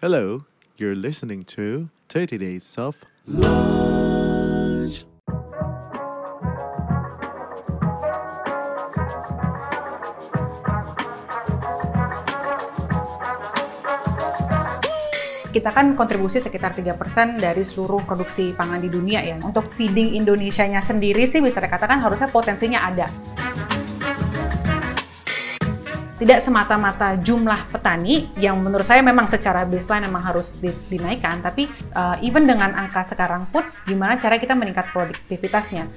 Hello, you're listening to 30 Days of Lunch. kita kan kontribusi sekitar 3% dari seluruh produksi pangan di dunia ya. Untuk feeding Indonesia-nya sendiri sih bisa dikatakan harusnya potensinya ada. Tidak semata-mata jumlah petani yang menurut saya memang secara baseline memang harus di- dinaikkan, tapi uh, even dengan angka sekarang pun gimana cara kita meningkat produktivitasnya.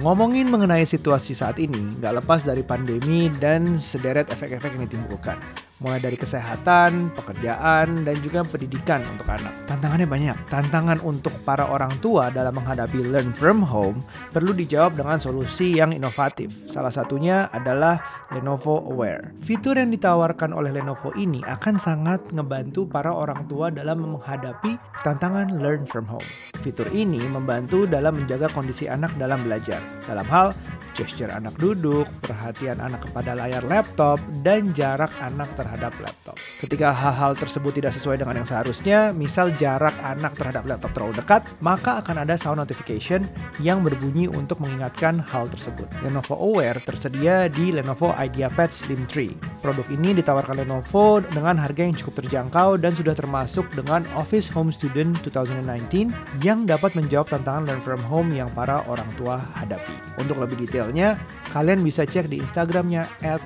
Ngomongin mengenai situasi saat ini, nggak lepas dari pandemi dan sederet efek-efek yang ditimbulkan. Mulai dari kesehatan, pekerjaan, dan juga pendidikan untuk anak. Tantangannya banyak. Tantangan untuk para orang tua dalam menghadapi learn from home perlu dijawab dengan solusi yang inovatif. Salah satunya adalah Lenovo Aware. Fitur yang ditawarkan oleh Lenovo ini akan sangat ngebantu para orang tua dalam menghadapi tantangan learn from home. Fitur ini membantu dalam menjaga kondisi anak dalam belajar. Dalam hal gesture anak duduk, perhatian anak kepada layar laptop, dan jarak anak terhadap laptop. Ketika hal-hal tersebut tidak sesuai dengan yang seharusnya, misal jarak anak terhadap laptop terlalu dekat, maka akan ada sound notification yang berbunyi untuk mengingatkan hal tersebut. Lenovo Aware tersedia di Lenovo IdeaPad Slim 3. Produk ini ditawarkan Lenovo dengan harga yang cukup terjangkau dan sudah termasuk dengan Office Home Student 2019 yang dapat menjawab tantangan learn from home yang para orang tua hadapi. Untuk lebih detailnya, kalian bisa cek di Instagramnya at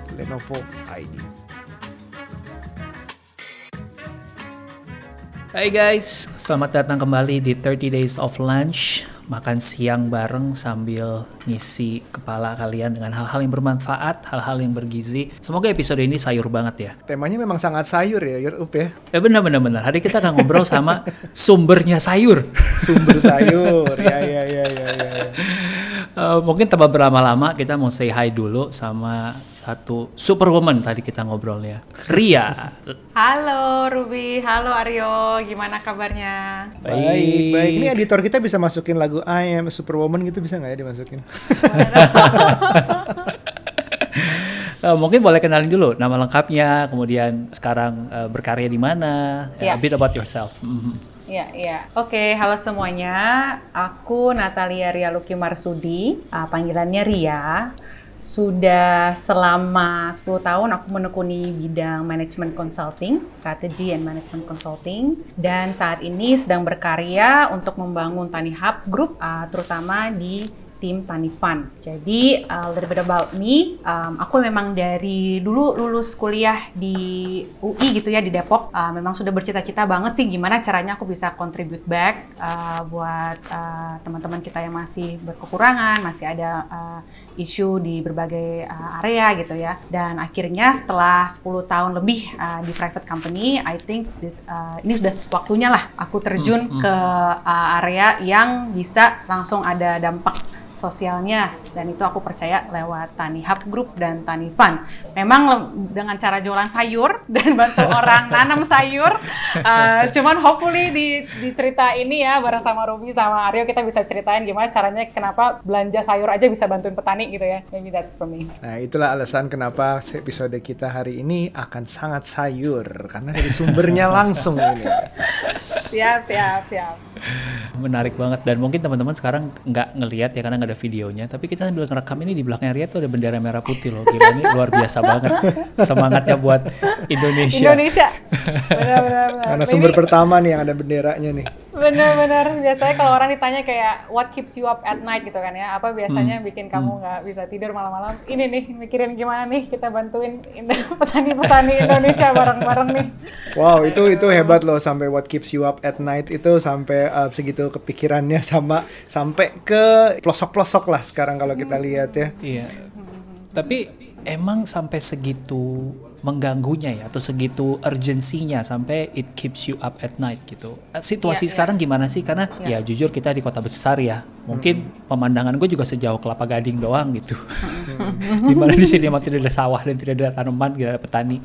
Hai guys, selamat datang kembali di 30 Days of Lunch Makan siang bareng sambil ngisi kepala kalian dengan hal-hal yang bermanfaat, hal-hal yang bergizi Semoga episode ini sayur banget ya Temanya memang sangat sayur ya, Yur Up ya. Eh benar benar benar. Hari kita akan ngobrol sama sumbernya sayur. Sumber sayur. ya ya ya ya ya. ya. Eh, mungkin tanpa berlama-lama kita mau say hi dulu sama satu superwoman tadi kita ngobrolnya. Ria. Halo Ruby, halo Aryo, gimana kabarnya? Baik, baik. Ini editor kita bisa masukin lagu I Am a Superwoman gitu bisa nggak ya dimasukin? Eh, mungkin boleh kenalin dulu nama lengkapnya, kemudian sekarang eh, berkarya di mana, eh, Iya. a bit about yourself. Mhm. Iya, iya. Oke, halo semuanya. Aku Natalia Ria Luki Marsudi, uh, panggilannya Ria. Sudah selama 10 tahun aku menekuni bidang management consulting, strategy and management consulting. Dan saat ini sedang berkarya untuk membangun Tani Hub Group, uh, terutama di tim Tani Fun. Jadi, uh, a little bit about me. Um, aku memang dari dulu lulus kuliah di UI gitu ya, di Depok. Uh, memang sudah bercita-cita banget sih gimana caranya aku bisa contribute back uh, buat uh, teman-teman kita yang masih berkekurangan, masih ada uh, isu di berbagai uh, area gitu ya. Dan akhirnya setelah 10 tahun lebih uh, di private company, I think this, uh, ini sudah waktunya lah aku terjun Hmm, hmm. ke uh, area yang bisa langsung ada dampak sosialnya dan itu aku percaya lewat Tani Hub Group dan Tani Fun. Memang dengan cara jualan sayur dan bantu orang nanam sayur, uh, cuman hopefully di, di cerita ini ya bareng sama Ruby sama Aryo kita bisa ceritain gimana caranya kenapa belanja sayur aja bisa bantuin petani gitu ya. Maybe that's for me. Nah itulah alasan kenapa episode kita hari ini akan sangat sayur karena dari sumbernya langsung ini. Siap, siap, siap. Menarik banget dan mungkin teman-teman sekarang nggak ngelihat ya karena nggak ada videonya. Tapi kita sambil ngerekam ini di belakangnya Ria tuh ada bendera merah putih loh. Gila ini luar biasa banget semangatnya buat Indonesia. Indonesia. Benar-benar. Karena sumber pertama nih yang ada benderanya nih. Bener-bener biasanya kalau orang ditanya kayak what keeps you up at night gitu kan ya apa biasanya Hmm. bikin kamu nggak bisa tidur malam-malam ini nih mikirin gimana nih kita bantuin petani-petani Indonesia bareng-bareng nih Wow itu itu hebat loh sampai what keeps you up at night itu sampai uh, segitu kepikirannya sama sampai ke pelosok-pelosok lah sekarang kalau kita lihat ya. Iya. Tapi emang sampai segitu mengganggunya ya atau segitu urgensinya sampai it keeps you up at night gitu. Eh, Situasi Iya, iya. sekarang gimana sih? Karena ya jujur kita di kota besar ya. Mungkin pemandangan gue juga sejauh kelapa gading doang gitu. Di mana di sini emang tidak ada sawah dan tidak ada tanaman, tidak ada petani.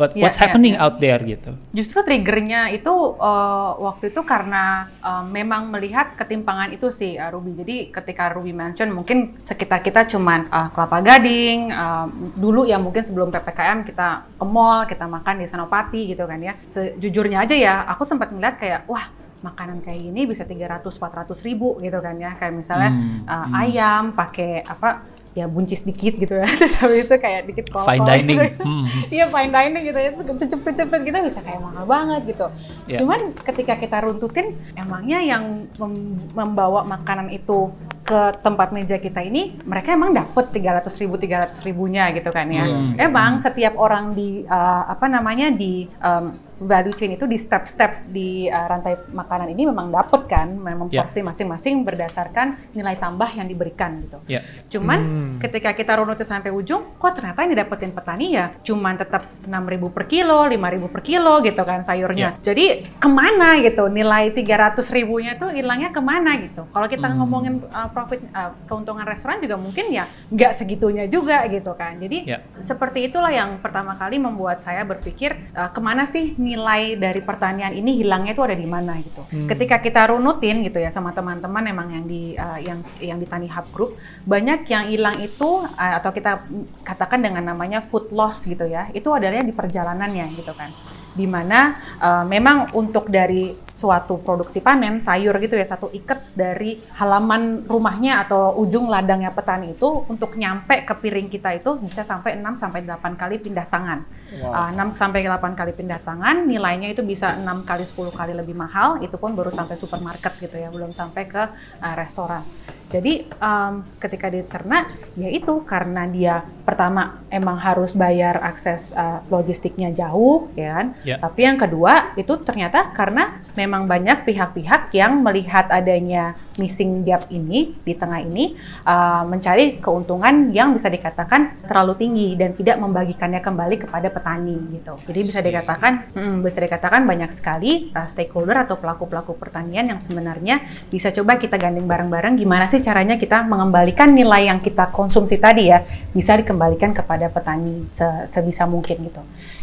What, Iya, what's iya, happening iya. out there gitu. Justru triggernya itu uh, waktu itu karena uh, memang melihat ketimpangan itu sih uh, Ruby. Jadi ketika Ruby mention mungkin sekitar kita cuman uh, Kelapa Gading, uh, dulu ya mungkin sebelum PPKM kita ke mall, kita makan di Senopati gitu kan ya. Sejujurnya aja ya, aku sempat ngeliat kayak wah makanan kayak gini bisa 300-400 ribu gitu kan ya. Kayak misalnya Hmm, uh, ayam pakai apa ya buncis dikit gitu ya. Terus habis itu kayak dikit kol Fine dining. Hmm. Iya fine dining gitu ya, secepet-cepet kita bisa kayak mahal banget gitu. Ya. Cuman ketika kita runtutin, emangnya yang mem- membawa makanan itu ke tempat meja kita ini, mereka emang dapet 300 ribu, 300 ribunya gitu kan ya. Hmm. Emang setiap orang di, uh, apa namanya, di um, value chain itu di step-step di uh, rantai makanan ini memang dapet kan, memang Ya. porsi masing-masing berdasarkan nilai tambah yang diberikan gitu. Ya. Cuman ketika kita runutin sampai ujung, kok ternyata yang didapetin petani ya cuman tetap 6.000 per kilo, 5.000 per kilo gitu kan sayurnya. Jadi ke mana gitu nilai 300 ribunya tuh hilangnya ke mana gitu. Kalau kita ngomongin uh, profit uh, keuntungan restoran juga mungkin ya nggak segitunya juga gitu kan. Jadi Ya. seperti itulah yang pertama kali membuat saya berpikir uh, ke mana sih nilai dari pertanian ini hilangnya itu ada di mana gitu. Ketika kita runutin gitu ya sama teman-teman emang yang di uh, yang yang di Tani Hub Group banyak yang hilang itu uh, atau kita katakan dengan namanya food loss gitu ya. Itu adalah di perjalanannya gitu kan. Di mana uh, memang untuk dari suatu produksi panen sayur gitu ya satu ikat dari halaman rumahnya atau ujung ladangnya petani itu untuk nyampe ke piring kita itu bisa sampai 6 sampai 8 kali pindah tangan. Uh, 6 sampai 8 kali pindah tangan, nilainya itu bisa 6 kali 10 kali lebih mahal, itu pun baru sampai supermarket gitu ya, belum sampai ke uh, restoran. Jadi um, ketika diternak, ya itu karena dia pertama emang harus bayar akses uh, logistiknya jauh, ya kan? Ya. Tapi yang kedua itu ternyata karena memang banyak pihak-pihak yang melihat adanya missing gap ini di tengah ini uh, mencari keuntungan yang bisa dikatakan terlalu tinggi dan tidak membagikannya kembali kepada petani gitu. Jadi bisa dikatakan, mm, bisa dikatakan banyak sekali uh, stakeholder atau pelaku-pelaku pertanian yang sebenarnya bisa coba kita gandeng bareng-bareng gimana sih caranya kita mengembalikan nilai yang kita konsumsi tadi ya bisa dikembalikan kepada petani se- sebisa mungkin gitu.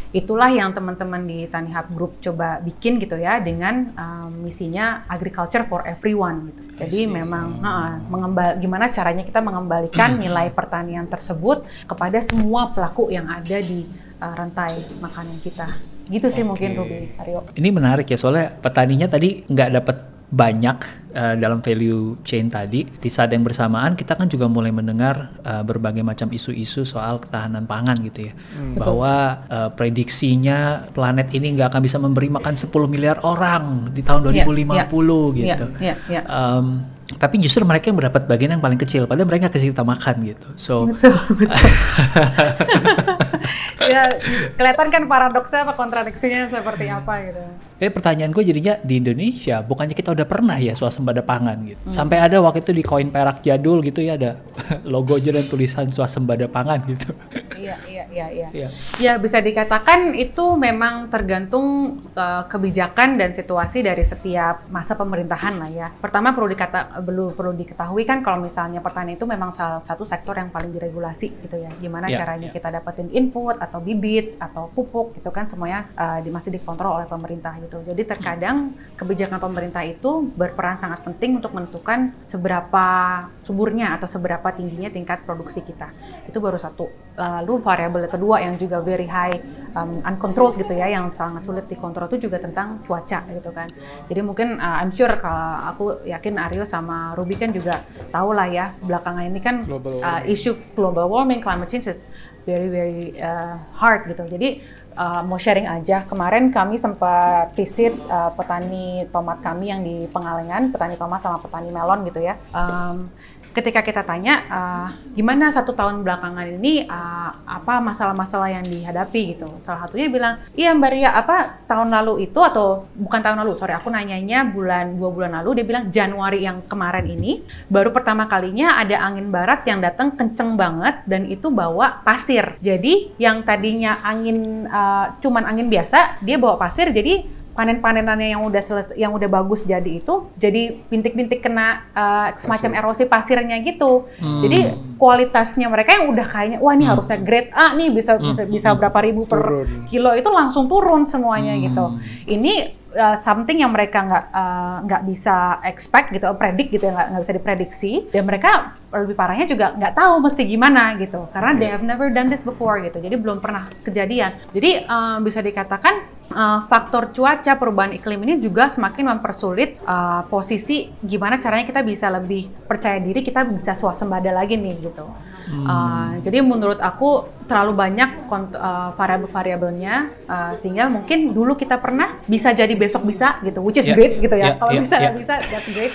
Itulah yang teman-teman di Tani Hub Group coba bikin gitu ya dengan um, misinya agriculture for everyone gitu. Jadi memang ha, mengembal gimana caranya kita mengembalikan nilai pertanian tersebut kepada semua pelaku yang ada di uh, rantai makanan kita. Gitu sih mungkin Ruby, Aryo. Ini menarik ya soalnya petaninya tadi nggak dapat banyak eh, dalam value chain tadi. Di saat yang bersamaan kita kan juga mulai mendengar eh, berbagai macam isu-isu soal ketahanan pangan gitu ya. Bahwa eh, prediksinya planet ini nggak akan bisa memberi makan 10 miliar orang di tahun Iya, 2050 iya. gitu. Iya, iya. Em, tapi justru mereka yang mendapat bagian yang paling kecil, padahal mereka kasih kita makan gitu. So ya kelihatan kan paradoksnya apa kontradiksinya seperti apa gitu. Eh pertanyaan gue jadinya di Indonesia bukannya kita udah pernah ya swasembada pangan gitu. Sampai ada waktu itu di koin perak jadul gitu ya ada logonya dan tulisan swasembada pangan gitu. Iya, iya, iya, iya. Iya. Ya bisa dikatakan itu memang tergantung uh, kebijakan dan situasi dari setiap masa pemerintahan lah ya. Pertama perlu dikata perlu perlu diketahui kan kalau misalnya pertanian itu memang salah satu sektor yang paling diregulasi gitu ya. Gimana Ya, caranya ya. kita dapetin input atau bibit atau pupuk gitu kan semuanya uh, di, masih dikontrol oleh pemerintah gitu. Jadi terkadang kebijakan pemerintah itu berperan sangat penting untuk menentukan seberapa suburnya atau seberapa tingginya tingkat produksi kita. Itu baru satu. Lalu variabel kedua yang juga very high um, uncontrolled gitu ya, yang sangat sulit dikontrol itu juga tentang cuaca gitu kan. Jadi mungkin uh, I'm sure kalau aku yakin Aryo sama Ruby kan juga tahu lah ya belakangan ini kan Global uh, isu global warming, climate change is very very uh, hard gitu. Jadi uh, mau sharing aja. Kemarin kami sempat visit uh, petani tomat kami yang di Pengalengan, petani tomat sama petani melon gitu ya. Um, ketika kita tanya uh, gimana satu tahun belakangan ini uh, apa masalah-masalah yang dihadapi? Gitu. Salah satunya bilang iya mbak Ria apa tahun lalu itu atau bukan tahun lalu sorry aku nanyanya bulan dua bulan lalu dia bilang Januari yang kemarin ini baru pertama kalinya ada angin barat yang datang kenceng banget dan itu bawa pasir. Jadi yang tadinya angin uh, cuman angin biasa dia bawa pasir jadi panen-panenannya yang udah selesai, yang udah bagus jadi itu jadi bintik-bintik kena uh, semacam erosi pasirnya gitu. Hmm. Jadi kualitasnya mereka yang udah kayaknya wah ini harusnya grade A nih bisa bisa, bisa berapa ribu per Turun. kilo itu langsung turun semuanya Hmm. gitu. Ini uh, something yang mereka nggak uh, nggak bisa expect gitu, predik gitu nggak nggak bisa diprediksi. Dan mereka lebih parahnya juga nggak tahu mesti gimana gitu, karena they have never done this before gitu. Jadi belum pernah kejadian. Jadi uh, bisa dikatakan uh, faktor cuaca perubahan iklim ini juga semakin mempersulit uh, posisi gimana caranya kita bisa lebih percaya diri, kita bisa swasembada lagi nih gitu. Uh, jadi menurut aku terlalu banyak kont- uh, variabel-variabelnya uh, sehingga mungkin dulu kita pernah bisa jadi besok bisa gitu, which is Yeah. great gitu ya. Yeah, Kalau yeah, bisa yeah. bisa that's great.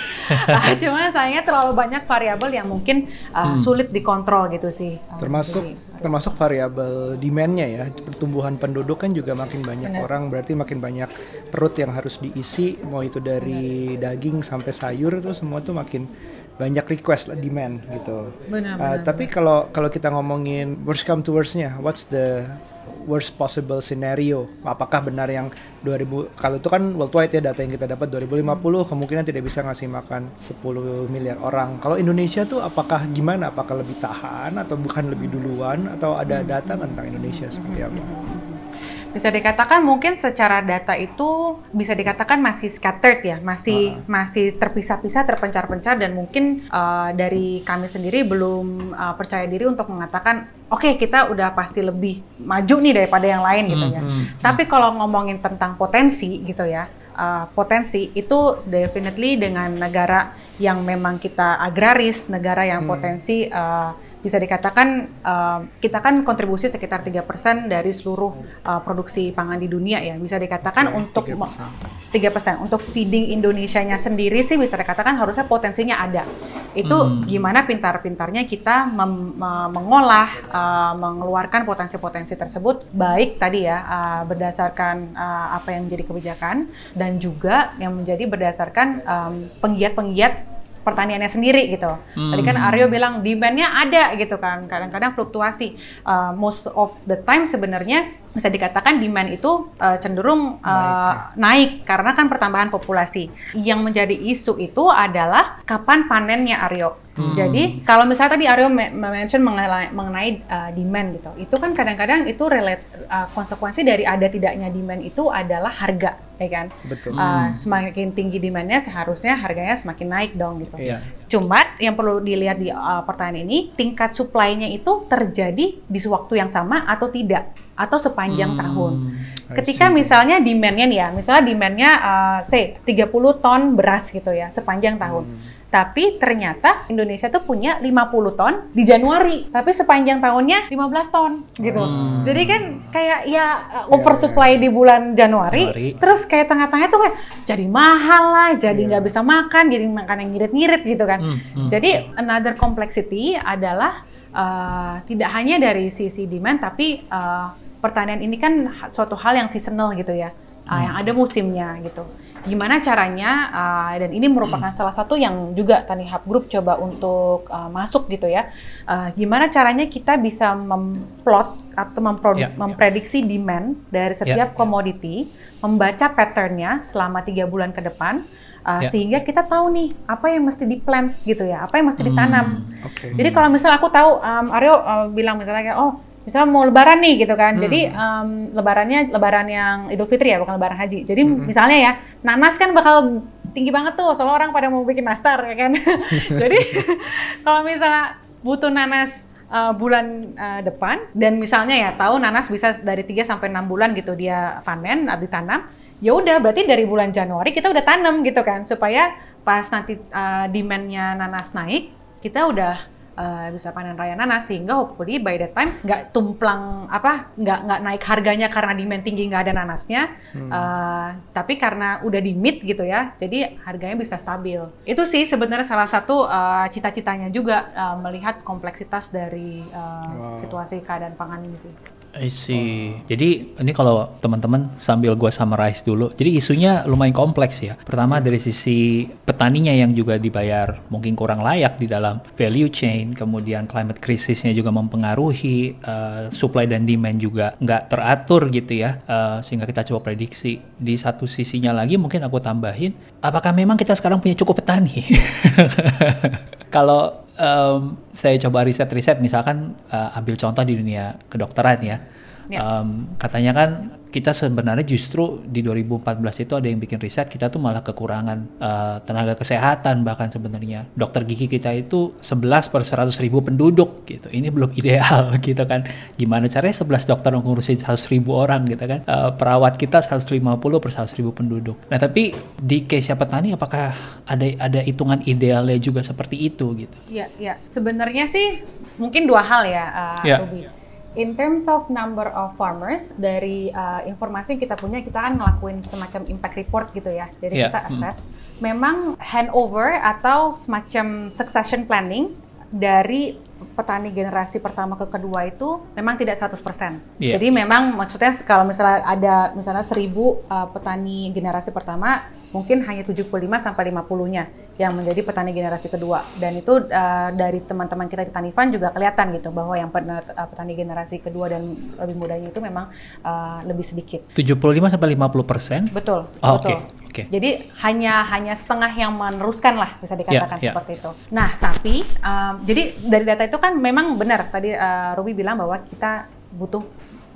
Uh, cuma sayangnya terlalu banyak variabel yang mungkin uh, sulit dikontrol gitu sih. Uh, termasuk jadi- termasuk variabel demand-nya ya pertumbuhan penduduk kan juga makin banyak Benar. orang berarti makin banyak perut yang harus diisi mau itu dari daging sampai sayur tuh semua tuh makin banyak request lah demand gitu. Benar, Uh, benar, tapi kalau kalau kita ngomongin worst come to worst-nya, what's the worst possible scenario? Apakah benar yang 2000 kalau itu kan worldwide ya data yang kita dapat 2050 kemungkinan tidak bisa ngasih makan 10 miliar orang. Kalau Indonesia tuh apakah gimana? Apakah lebih tahan atau bukan lebih duluan atau ada data nggak tentang Indonesia seperti apa? Bisa dikatakan mungkin secara data itu bisa dikatakan masih scattered ya, masih masih terpisah-pisah, terpencar-pencar dan mungkin uh, dari kami sendiri belum uh, percaya diri untuk mengatakan oke kita udah pasti lebih maju nih daripada yang lain gitu ya. Tapi kalau ngomongin tentang potensi gitu ya, uh, potensi itu definitely dengan negara yang memang kita agraris, negara yang potensi uh, bisa dikatakan uh, kita kan kontribusi sekitar 3% dari seluruh uh, produksi pangan di dunia ya. Bisa dikatakan Oke, untuk 3%. me- 3% untuk feeding Indonesianya sendiri sih bisa dikatakan harusnya potensinya ada. Itu gimana pintar-pintarnya kita mem- mengolah uh, mengeluarkan potensi-potensi tersebut baik tadi ya uh, berdasarkan uh, apa yang menjadi kebijakan dan juga yang menjadi berdasarkan um, penggiat-penggiat pertaniannya sendiri gitu. Tadi kan Aryo bilang demand-nya ada gitu kan. Kadang-kadang fluktuasi. Uh, most of the time sebenarnya bisa dikatakan demand itu uh, cenderung uh, naik karena kan pertambahan populasi. Yang menjadi isu itu adalah kapan panennya Aryo. Jadi kalau misalnya tadi Aryo me- mention mengenai, mengenai uh, demand gitu, itu kan kadang-kadang itu relate uh, konsekuensi dari ada tidaknya demand itu adalah harga, ya kan? Betul. Uh, semakin tinggi demandnya seharusnya harganya semakin naik dong gitu. Iya. Cuma yang perlu dilihat di uh, pertanyaan ini tingkat supply-nya itu terjadi di waktu yang sama atau tidak atau sepanjang tahun. I Ketika misalnya demand-nya nih ya, misalnya demand-nya uh, say 30 ton beras gitu ya sepanjang tahun. Tapi ternyata Indonesia tuh punya 50 ton di Januari, tapi sepanjang tahunnya 15 ton gitu. Jadi kan kayak ya uh, oversupply di bulan Januari, Januari. terus kayak tengah-tengah tuh kayak jadi mahal lah, jadi nggak bisa makan, jadi makan yang ngirit-ngirit gitu kan. Hmm, hmm. Jadi another complexity adalah uh, tidak hanya dari sisi demand, tapi uh, pertanian ini kan suatu hal yang seasonal gitu ya, uh, yang ada musimnya gitu. Gimana caranya? uh, dan ini merupakan salah satu yang juga Tani Hub Group coba untuk uh, masuk gitu ya. Uh, gimana caranya kita bisa memplot atau memprodu- Ya, ya. memprediksi demand dari setiap komoditi, membaca patternnya selama tiga bulan ke depan, uh, Ya. sehingga kita tahu nih apa yang mesti diplant gitu ya, apa yang mesti ditanam. Oke. Jadi kalau misalnya aku tahu um, Aryo uh, bilang misalnya oh misalnya mau lebaran nih gitu kan. Jadi um, lebarannya lebaran yang Idul Fitri ya, bukan lebaran haji. Jadi misalnya ya, nanas kan bakal tinggi banget tuh, soalnya orang pada mau bikin nastar ya kan. Jadi kalau misalnya butuh nanas uh, bulan uh, depan dan misalnya ya tahu nanas bisa dari 3 sampai 6 bulan gitu dia panen atau ditanam, ya udah berarti dari bulan Januari kita udah tanam gitu kan supaya pas nanti uh, demand-nya nanas naik, kita udah uh, bisa panen raya nanas sehingga hopefully by that time nggak tumplang apa nggak nggak naik harganya karena demand tinggi nggak ada nanasnya. Uh, tapi karena udah di meet gitu ya jadi harganya bisa stabil. Itu sih sebenarnya salah satu uh, cita-citanya juga uh, melihat kompleksitas dari uh, Wow. situasi keadaan pangan ini sih I see. Jadi ini kalau teman-teman sambil gua summarize dulu. Jadi isunya lumayan kompleks ya. Pertama dari sisi petaninya yang juga dibayar mungkin kurang layak di dalam value chain, kemudian climate crisisnya juga mempengaruhi uh, supply dan demand juga nggak teratur gitu ya. Uh, sehingga kita coba prediksi. Di satu sisinya lagi mungkin aku tambahin, apakah memang kita sekarang punya cukup petani? kalau um, saya coba riset-riset misalkan uh, ambil contoh di dunia kedokteran ya. Ya. Um, katanya kan kita sebenarnya justru di 2014 itu ada yang bikin riset kita tuh malah kekurangan uh, tenaga kesehatan bahkan sebenarnya. Dokter gigi kita itu 11 per 100 ribu penduduk gitu. Ini belum ideal gitu kan. Gimana caranya 11 dokter ngurusin 100 ribu orang gitu kan? Uh, perawat kita 150 per 100 ribu penduduk. Nah tapi di case petani apakah ada ada hitungan idealnya juga seperti itu gitu? Ya ya. Sebenarnya sih mungkin dua hal ya uh, ya. Ruby in terms of number of farmers dari uh, informasi yang kita punya kita kan ngelakuin semacam impact report gitu ya jadi yeah. kita hmm. assess hmm. memang handover atau semacam succession planning dari petani generasi pertama ke kedua itu memang tidak 100%. Yeah. Jadi memang maksudnya kalau misalnya ada misalnya 1000 uh, petani generasi pertama mungkin hanya 75 sampai 50-nya yang menjadi petani generasi kedua dan itu uh, dari teman-teman kita di Tanifan juga kelihatan gitu bahwa yang uh, petani generasi kedua dan lebih mudanya itu memang uh, lebih sedikit. 75 sampai 50 persen? Betul. Oh, betul. Okay. Okay. Jadi hanya hanya setengah yang meneruskan lah bisa dikatakan yeah, yeah. seperti itu. Nah tapi um, jadi dari data itu kan memang benar tadi uh, Ruby bilang bahwa kita butuh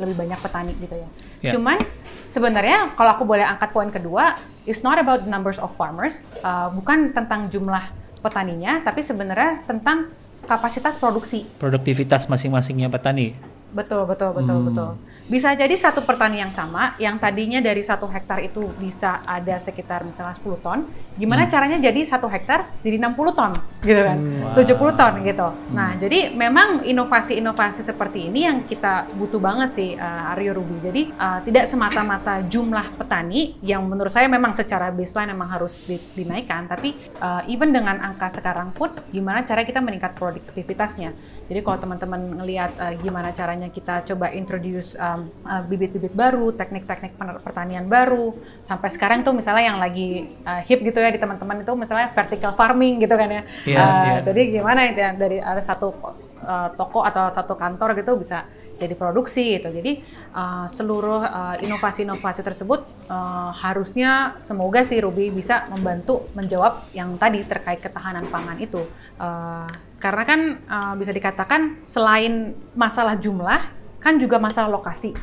lebih banyak petani gitu ya. Yeah. Cuman sebenarnya kalau aku boleh angkat poin kedua, it's not about the numbers of farmers, uh, bukan tentang jumlah petaninya, tapi sebenarnya tentang kapasitas produksi. Produktivitas masing-masingnya petani. Betul, betul, betul, hmm. betul. Bisa jadi satu pertanian yang sama, yang tadinya dari satu hektar itu bisa ada sekitar misalnya 10 ton, gimana hmm. caranya jadi satu hektar jadi 60 ton, gitu kan, hmm. wow. 70 ton gitu. Hmm. Nah, jadi memang inovasi-inovasi seperti ini yang kita butuh banget sih, uh, Aryo Ruby. Jadi uh, tidak semata-mata jumlah petani yang menurut saya memang secara baseline memang harus dinaikkan, tapi uh, even dengan angka sekarang pun, gimana cara kita meningkat produktivitasnya. Jadi kalau teman-teman ngelihat uh, gimana caranya kita coba introduce Uh, bibit-bibit uh, baru, teknik-teknik pertanian baru. Sampai sekarang tuh misalnya yang lagi uh, hip gitu ya di teman-teman itu misalnya vertical farming gitu kan ya. Yeah, uh, yeah. Jadi gimana ya dari ada satu uh, toko atau satu kantor gitu bisa jadi produksi gitu. Jadi uh, seluruh inovasi-inovasi uh, tersebut uh, harusnya semoga si Ruby bisa membantu menjawab yang tadi terkait ketahanan pangan itu. Uh, karena kan uh, bisa dikatakan selain masalah jumlah kan juga masalah lokasi.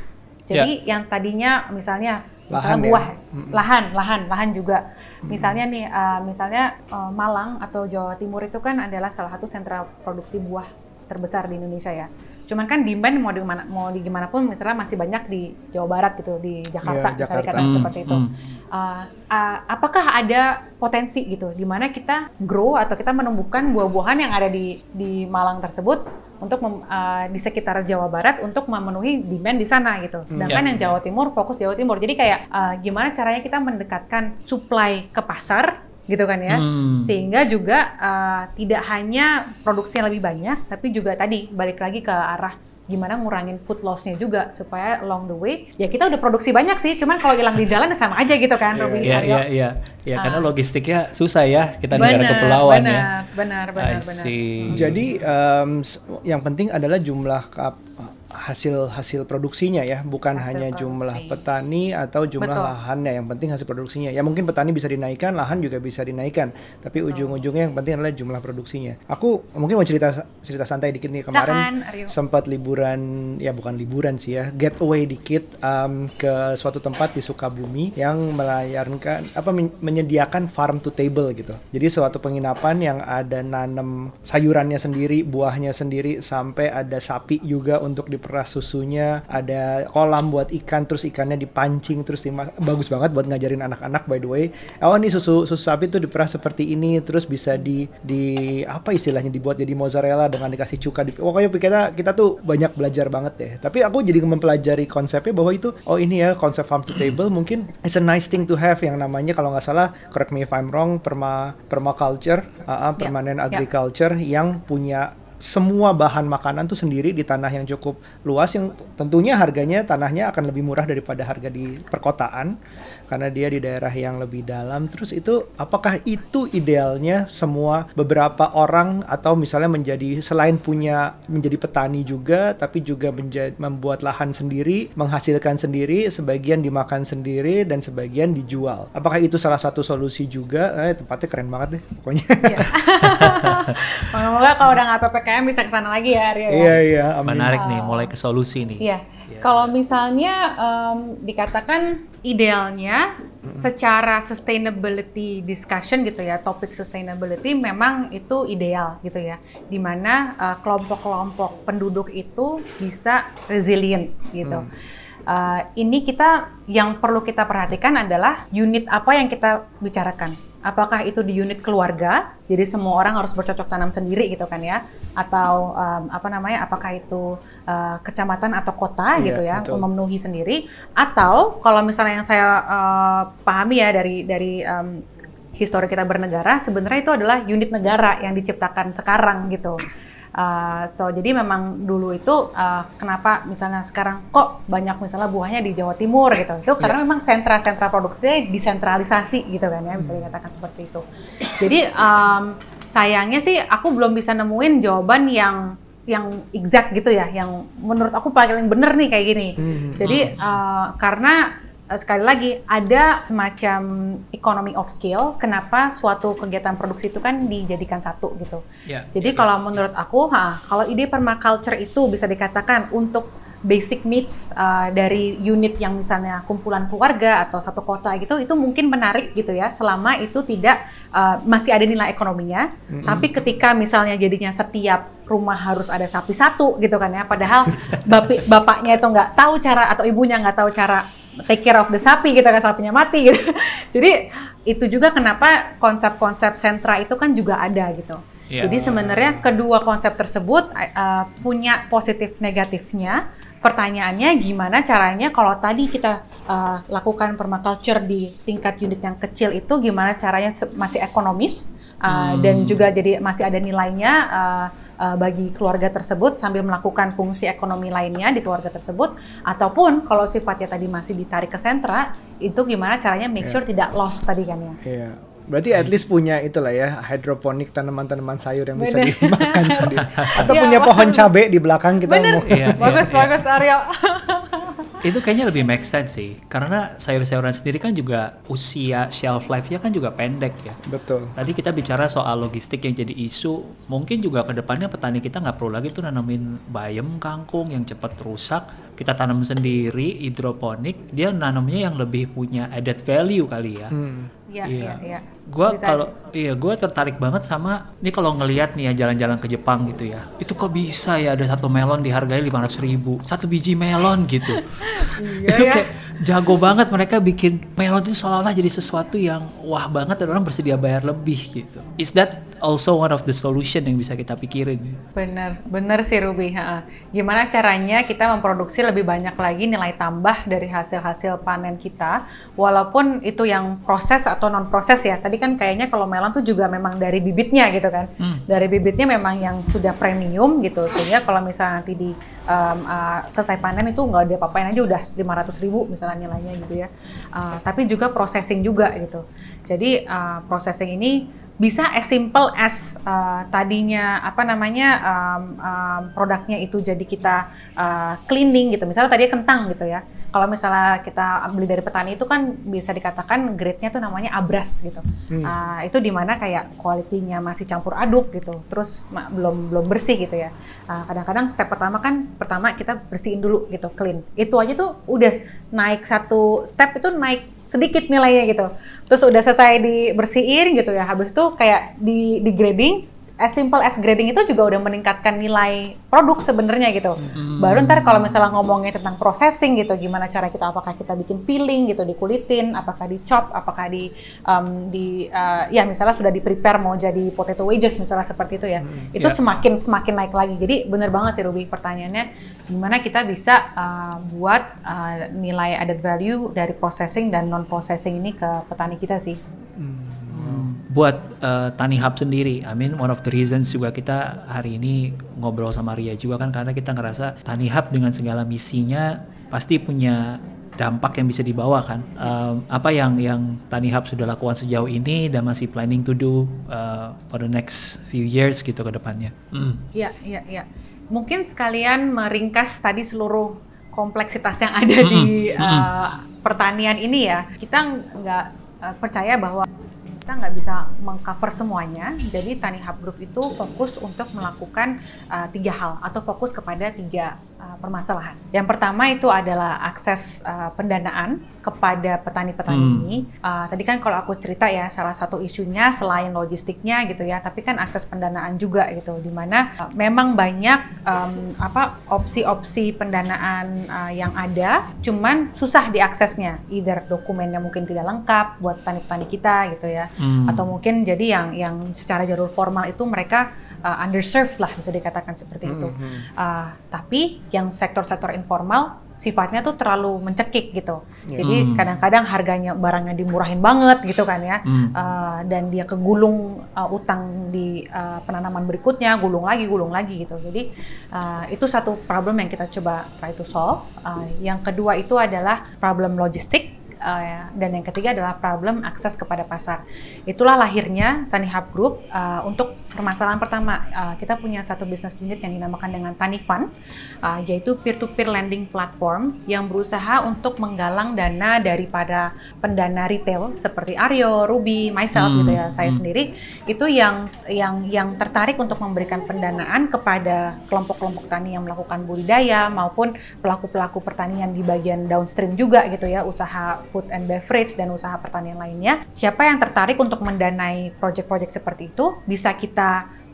Jadi yeah. yang tadinya misalnya misalnya lahan buah, ya? lahan, lahan, lahan juga. Misalnya nih, uh, misalnya uh, Malang atau Jawa Timur itu kan adalah salah satu sentra produksi buah terbesar di Indonesia ya. Cuman kan demand mau di mana mau di gimana pun misalnya masih banyak di Jawa Barat gitu di Jakarta, yeah, Jakarta. misalnya hmm, seperti itu. Hmm. Uh, uh, apakah ada potensi gitu di mana kita grow atau kita menumbuhkan buah-buahan yang ada di di Malang tersebut untuk mem, uh, di sekitar Jawa Barat untuk memenuhi demand di sana gitu. Hmm, Sedangkan yeah. yang Jawa Timur fokus Jawa Timur. Jadi kayak uh, gimana caranya kita mendekatkan supply ke pasar gitu kan ya, hmm. sehingga juga uh, tidak hanya produksi yang lebih banyak, tapi juga tadi balik lagi ke arah gimana ngurangin food loss-nya juga supaya along the way ya kita udah produksi banyak sih cuman kalau hilang di jalan ya sama aja gitu kan Robin Iya iya iya ya, karena logistiknya susah ya kita bener, negara kepulauan bener, ya. benar benar benar jadi um, yang penting adalah jumlah kap hasil hasil produksinya ya, bukan hasil hanya produksi. jumlah petani atau jumlah Betul. lahannya. Yang penting hasil produksinya. Ya mungkin petani bisa dinaikkan, lahan juga bisa dinaikkan, tapi ujung-ujungnya yang penting adalah jumlah produksinya. Aku mungkin mau cerita cerita santai dikit nih kemarin sempat liburan ya bukan liburan sih ya, getaway dikit um, ke suatu tempat di Sukabumi yang melayarkan apa menyediakan farm to table gitu. Jadi suatu penginapan yang ada nanam sayurannya sendiri, buahnya sendiri sampai ada sapi juga untuk di diperas susunya, ada kolam buat ikan, terus ikannya dipancing, terus dimas bagus banget buat ngajarin anak-anak by the way. Oh ini susu susu sapi tuh diperas seperti ini, terus bisa di di apa istilahnya dibuat jadi mozzarella dengan dikasih cuka. Di, pokoknya kita kita tuh banyak belajar banget deh. Tapi aku jadi mempelajari konsepnya bahwa itu oh ini ya konsep farm to table mungkin it's a nice thing to have yang namanya kalau nggak salah correct me if I'm wrong perma permaculture, uh, uh, permanent yeah, agriculture yeah. yang punya semua bahan makanan tuh sendiri di tanah yang cukup luas yang tentunya harganya tanahnya akan lebih murah daripada harga di perkotaan karena dia di daerah yang lebih dalam. Terus itu apakah itu idealnya semua beberapa orang atau misalnya menjadi selain punya menjadi petani juga tapi juga menjadi, membuat lahan sendiri, menghasilkan sendiri, sebagian dimakan sendiri dan sebagian dijual. Apakah itu salah satu solusi juga? Eh, tempatnya keren banget deh pokoknya. Iya. Moga-moga kalau udah nggak PPKM bisa ke sana lagi ya Arya. ya. Iya iya. amin. Menarik nih, mulai ke solusi nih. Iya. Kalau misalnya em, dikatakan idealnya secara sustainability discussion gitu ya, topik sustainability memang itu ideal gitu ya. Di mana eh, kelompok-kelompok penduduk itu bisa resilient gitu. Eh, ini kita yang perlu kita perhatikan adalah unit apa yang kita bicarakan. Apakah itu di unit keluarga, jadi semua orang harus bercocok tanam sendiri gitu kan ya, atau em, apa namanya, apakah itu eh, kecamatan atau kota Iya, gitu ya, betul. memenuhi sendiri, atau kalau misalnya yang saya eh, pahami ya dari dari em, histori kita bernegara, sebenarnya itu adalah unit negara yang diciptakan sekarang gitu. Uh, so jadi memang dulu itu uh, kenapa misalnya sekarang kok banyak misalnya buahnya di Jawa Timur gitu. Itu karena memang sentra-sentra produksinya disentralisasi gitu kan ya bisa dikatakan seperti itu. Jadi um, sayangnya sih aku belum bisa nemuin jawaban yang yang exact gitu ya yang menurut aku paling bener nih kayak gini. Jadi uh, karena eh, sekali lagi ada semacam economy of scale. Kenapa suatu kegiatan produksi itu kan dijadikan satu gitu. Ya, Jadi kalau menurut aku, ha, kalau ide permaculture itu bisa dikatakan untuk basic needs uh, dari unit yang misalnya kumpulan keluarga atau satu kota gitu, itu mungkin menarik gitu ya, selama itu tidak uh, masih ada nilai ekonominya. Tapi ketika misalnya jadinya setiap rumah harus ada sapi satu gitu kan ya, padahal bapaknya itu nggak tahu cara atau ibunya nggak tahu cara take care of the sapi gitu kan sapinya mati gitu. Jadi itu juga kenapa konsep-konsep sentra itu kan juga ada gitu. Iya. Jadi sebenarnya kedua konsep tersebut uh, punya positif negatifnya. Pertanyaannya gimana caranya kalau tadi kita uh, lakukan permaculture di tingkat unit yang kecil itu gimana caranya masih ekonomis uh, dan juga jadi masih ada nilainya uh, uh, bagi keluarga tersebut sambil melakukan fungsi ekonomi lainnya di keluarga tersebut ataupun kalau sifatnya tadi masih ditarik ke sentra itu gimana caranya make sure tidak lost tadi kan ya. Iya. Berarti at least punya itulah ya hidroponik tanaman-tanaman sayur yang bisa dimakan sendiri. Atau Iya, punya pohon cabe di belakang kita Bener. mau. Iya, bagus iya, iya. bagus Ariel. Itu kayaknya lebih make sense sih, karena sayur-sayuran sendiri kan juga usia shelf life-nya kan juga pendek ya. Betul. Tadi kita bicara soal logistik yang jadi isu, mungkin juga ke depannya petani kita nggak perlu lagi tuh nanamin bayam kangkung yang cepat rusak. Kita tanam sendiri hidroponik, dia nanamnya yang lebih punya added value kali ya. Hmm. Iya iya iya. Gua Bisa- kalau iya gua tertarik banget sama ini kalau ngelihat nih ya jalan-jalan ke Jepang gitu ya. Itu kok bisa ya ada satu melon dihargai 500 ribu satu biji melon gitu. Iya itu ya. kayak jago banget mereka bikin melon itu seolah-olah jadi sesuatu yang wah banget dan orang bersedia bayar lebih gitu. Is that also one of the solution yang bisa kita pikirin? Bener, bener sih Ruby. ha. Gimana caranya kita memproduksi lebih banyak lagi nilai tambah dari hasil-hasil panen kita, walaupun itu yang proses atau non proses ya. Tadi kan kayaknya kalau melon tuh juga memang dari bibitnya gitu kan. Dari bibitnya memang yang sudah premium gitu, sehingga kalau misalnya nanti di um, uh, selesai panen itu nggak ada apa-apain aja udah 500 ribu misalnya nilainya gitu ya. Uh, tapi juga processing juga gitu. Jadi uh, processing ini bisa as simple as uh, tadinya apa namanya um, um, produknya itu jadi kita uh, cleaning gitu. Misalnya tadi kentang gitu ya. Kalau misalnya kita beli dari petani itu kan bisa dikatakan grade-nya tuh namanya abras gitu. Uh, itu di mana kayak kualitinya masih campur aduk gitu. Terus belum belum bersih gitu ya. Uh, kadang-kadang step pertama kan pertama kita bersihin dulu gitu clean. Itu aja tuh udah naik satu step itu naik sedikit nilainya gitu. Terus udah selesai dibersihin gitu ya. Habis itu kayak di di grading as simple as grading itu juga udah meningkatkan nilai produk sebenarnya gitu. Baru ntar kalau misalnya ngomongnya tentang processing gitu, gimana cara kita apakah kita bikin peeling gitu, dikulitin, apakah di chop, apakah di um, di uh, ya misalnya sudah di prepare mau jadi potato wedges misalnya seperti itu ya. itu ya. semakin semakin naik lagi. Jadi bener banget sih Ruby pertanyaannya gimana kita bisa uh, buat uh, nilai added value dari processing dan non processing ini ke petani kita sih. Buat uh, Tani Hub sendiri. I mean one of the reasons juga kita hari ini ngobrol sama Ria juga kan karena kita ngerasa Tani Hub dengan segala misinya pasti punya dampak yang bisa dibawa kan. Um, apa yang yang Tani Hub sudah lakukan sejauh ini dan masih planning to do uh, for the next few years gitu ke depannya. Iya, mm. iya, iya. Mungkin sekalian meringkas tadi seluruh kompleksitas yang ada mm. di uh, pertanian ini ya. Kita nggak uh, percaya bahwa kita nggak bisa mengcover semuanya. Jadi Tani Hub Group itu fokus untuk melakukan uh, tiga hal atau fokus kepada tiga uh, permasalahan. Yang pertama itu adalah akses uh, pendanaan kepada petani-petani hmm. ini. Uh, tadi kan kalau aku cerita ya salah satu isunya selain logistiknya gitu ya, tapi kan akses pendanaan juga gitu, di mana uh, memang banyak um, apa opsi-opsi pendanaan uh, yang ada, cuman susah diaksesnya, either dokumennya mungkin tidak lengkap buat petani-petani kita gitu ya, hmm. atau mungkin jadi yang yang secara jalur formal itu mereka uh, underserved lah bisa dikatakan seperti itu. Uh, tapi yang sektor-sektor informal sifatnya tuh terlalu mencekik gitu. Yeah. Jadi hmm. kadang-kadang harganya barangnya dimurahin banget gitu kan ya, hmm. uh, dan dia kegulung uh, utang di uh, penanaman berikutnya, gulung lagi, gulung lagi gitu. Jadi uh, itu satu problem yang kita coba try to solve. Uh, yang kedua itu adalah problem logistik uh, dan yang ketiga adalah problem akses kepada pasar. Itulah lahirnya Tani Hub Group uh, untuk permasalahan pertama. Uh, kita punya satu bisnis unit yang dinamakan dengan Tani Fund, uh, yaitu peer-to-peer lending platform yang berusaha untuk menggalang dana daripada pendana retail seperti Aryo, Ruby, myself hmm. gitu ya, saya hmm. sendiri itu yang yang yang tertarik untuk memberikan pendanaan kepada kelompok-kelompok tani yang melakukan budidaya maupun pelaku-pelaku pertanian di bagian downstream juga gitu ya, usaha food and beverage dan usaha pertanian lainnya. Siapa yang tertarik untuk mendanai proyek-proyek seperti itu bisa kita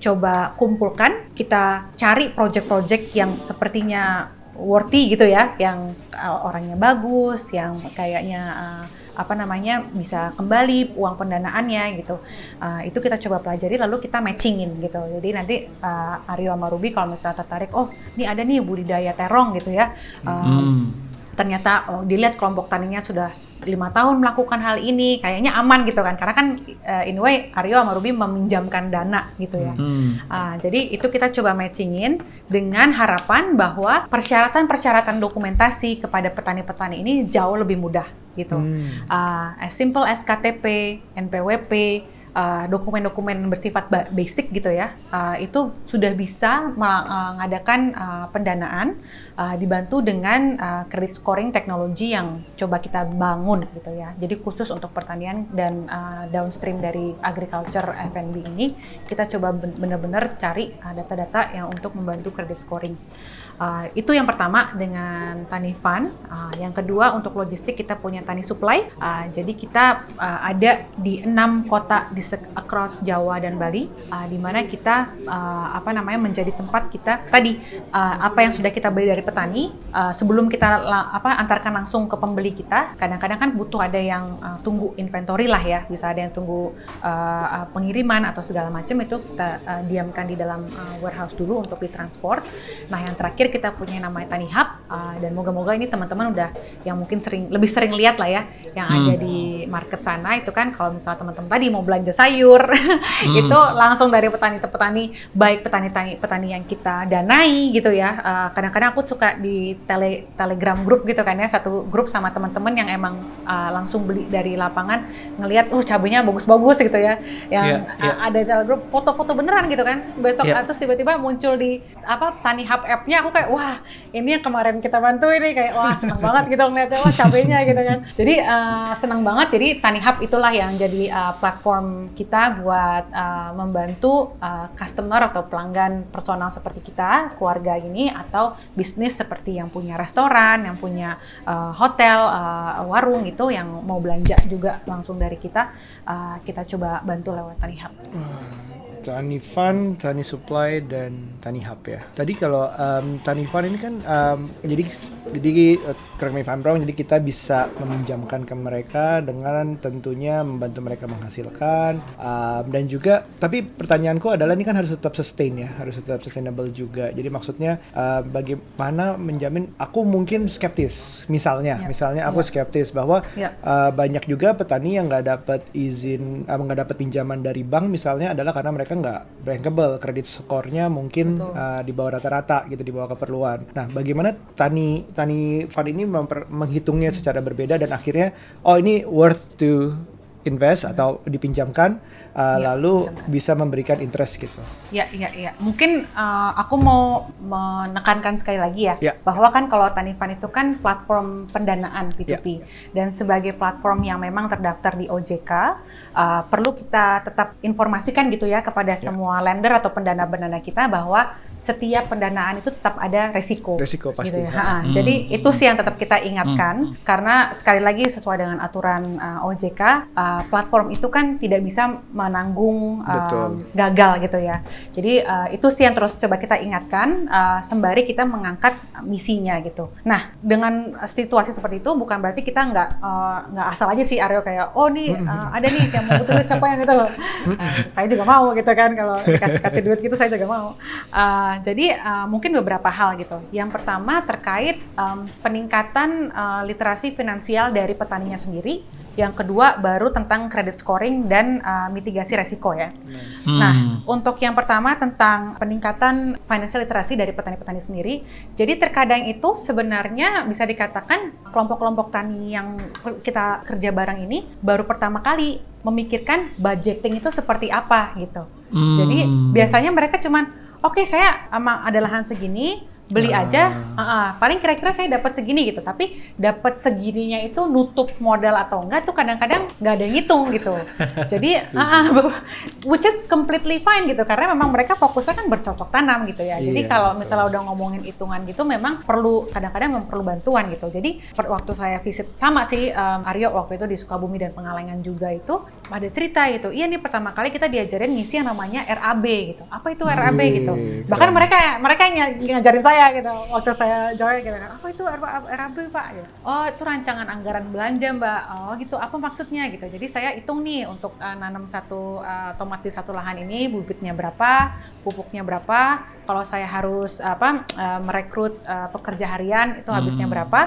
coba kumpulkan, kita cari proyek-proyek yang sepertinya worthy gitu ya, yang uh, orangnya bagus, yang kayaknya uh, apa namanya bisa kembali uang pendanaannya gitu. Uh, itu kita coba pelajari lalu kita matchingin gitu. Jadi nanti uh, Aryo sama Ruby kalau misalnya tertarik, oh ini ada nih budidaya terong gitu ya. Uh, hmm ternyata oh, dilihat kelompok taninya sudah lima tahun melakukan hal ini kayaknya aman gitu kan karena kan uh, anyway Aryo sama Ruby meminjamkan dana gitu ya hmm. uh, jadi itu kita coba matchingin dengan harapan bahwa persyaratan-persyaratan dokumentasi kepada petani-petani ini jauh lebih mudah gitu hmm. uh, as simple as KTP, NPWP Eh, dokumen-dokumen uh, bersifat basic gitu ya, uh, itu sudah bisa mengadakan uh, pendanaan uh, dibantu dengan uh, credit scoring teknologi yang coba kita bangun gitu ya. Jadi khusus untuk pertanian dan uh, downstream dari agriculture F&B ini kita coba benar-benar cari data-data uh, yang untuk membantu credit scoring. Uh, itu yang pertama dengan Tani Fund. Uh, yang kedua untuk logistik kita punya Tani Supply. Uh, jadi kita uh, ada di enam kota di across Jawa dan Bali, uh, di mana kita uh, apa namanya menjadi tempat kita tadi uh, apa yang sudah kita beli dari petani uh, sebelum kita apa antarkan langsung ke pembeli kita. Kadang-kadang kan butuh ada yang uh, tunggu inventory lah ya, bisa ada yang tunggu uh, pengiriman atau segala macam itu kita uh, diamkan di dalam uh, warehouse dulu untuk ditransport. Nah yang terakhir kita punya namanya Tani Hub uh, dan moga-moga ini teman-teman udah yang mungkin sering lebih sering lihat lah ya yang hmm. ada di market sana itu kan kalau misalnya teman-teman tadi mau belanja sayur hmm. itu langsung dari petani-petani baik petani-petani petani yang kita danai gitu ya kadang kadang-kadang aku suka di tele telegram grup gitu kan ya satu grup sama teman-teman yang emang uh, langsung beli dari lapangan ngelihat oh cabenya bagus-bagus gitu ya yang yeah, yeah. ada di grup foto-foto beneran gitu kan besok yeah. terus tiba-tiba muncul di apa Tani Hub app-nya aku kayak wah ini yang kemarin kita bantu ini kayak wah senang banget gitu ngeliatnya wah cabenya gitu kan jadi uh, senang banget jadi Tani Hub itulah yang jadi uh, platform kita buat uh, membantu uh, customer atau pelanggan personal seperti kita keluarga ini atau bisnis seperti yang punya restoran yang punya uh, hotel uh, warung itu yang mau belanja juga langsung dari kita uh, kita coba bantu lewat Tani Hub. Hmm Tani Fund, Tani Supply, dan Tani Hub ya. Tadi kalau um, Tani Fund ini kan um, jadi jadi uh, correct me if I'm wrong, jadi kita bisa meminjamkan ke mereka dengan tentunya membantu mereka menghasilkan um, dan juga tapi pertanyaanku adalah ini kan harus tetap sustain ya, harus tetap sustainable juga. Jadi maksudnya uh, bagaimana menjamin aku mungkin skeptis misalnya, Ya. misalnya aku Ya. skeptis bahwa Ya. uh, banyak juga petani yang nggak dapat izin uh, nggak dapat pinjaman dari bank misalnya adalah karena mereka nggak bankable kredit skornya mungkin Betul. uh, di bawah rata-rata gitu di bawah keperluan. Nah, bagaimana tani tani fund ini memper- menghitungnya secara berbeda dan akhirnya oh ini worth to invest atau dipinjamkan uh, Ya, lalu pinjamkan. bisa memberikan interest gitu. Ya, iya, iya. Mungkin uh, aku mau menekankan sekali lagi ya, Ya. bahwa kan kalau Tanifan itu kan platform pendanaan P2P dan sebagai platform yang memang terdaftar di OJK, uh, perlu kita tetap informasikan gitu ya kepada semua lender atau pendana-pendana kita bahwa setiap pendanaan itu tetap ada resiko. Resiko pasti. Gitu ya. Ha-ha. Jadi itu sih yang tetap kita ingatkan karena sekali lagi sesuai dengan aturan uh, OJK, uh, platform itu kan tidak bisa menanggung Betul. gagal gitu ya. Jadi uh, itu sih yang terus coba kita ingatkan uh, sembari kita mengangkat misinya gitu. Nah dengan situasi seperti itu bukan berarti kita nggak uh, nggak asal aja sih Aryo kayak oh nih uh, ada nih yang mau butuh duit siapa yang gitu. Uh, saya juga mau gitu kan kalau kasih kasih duit gitu saya juga mau. Uh, jadi uh, mungkin beberapa hal gitu. Yang pertama terkait um, peningkatan uh, literasi finansial dari petaninya sendiri. Yang kedua baru tentang credit scoring dan uh, mitigasi resiko ya. Nah, untuk yang pertama tentang peningkatan financial literasi dari petani-petani sendiri. Jadi terkadang itu sebenarnya bisa dikatakan kelompok-kelompok tani yang kita kerja bareng ini baru pertama kali memikirkan budgeting itu seperti apa gitu. Jadi Hmm. biasanya mereka cuman oke saya emang ada lahan segini beli aja, ah, ah, paling kira-kira saya dapat segini gitu. Tapi dapat segininya itu nutup modal atau enggak tuh kadang-kadang nggak ada yang ngitung gitu. Jadi, ah, ah, which is completely fine gitu karena memang mereka fokusnya kan bercocok tanam gitu ya. Jadi Iya, kalau misalnya udah ngomongin hitungan gitu, memang perlu kadang-kadang memang perlu bantuan gitu. Jadi waktu saya visit sama sih um, Aryo waktu itu di Sukabumi dan Pengalengan juga itu ada cerita gitu. Iya nih pertama kali kita diajarin misi yang namanya RAB gitu. Apa itu RAB Wih, gitu? keren. Bahkan mereka mereka yang ng- ngajarin saya gitu waktu saya join gitu. Apa itu RAB pak? Gitu. oh itu rancangan anggaran belanja mbak. Oh gitu. Apa maksudnya gitu? Jadi saya hitung nih untuk uh, nanam satu uh, tomat di satu lahan ini bibitnya berapa pupuknya berapa. Kalau saya harus apa uh, merekrut uh, pekerja harian itu habisnya Hmm. berapa.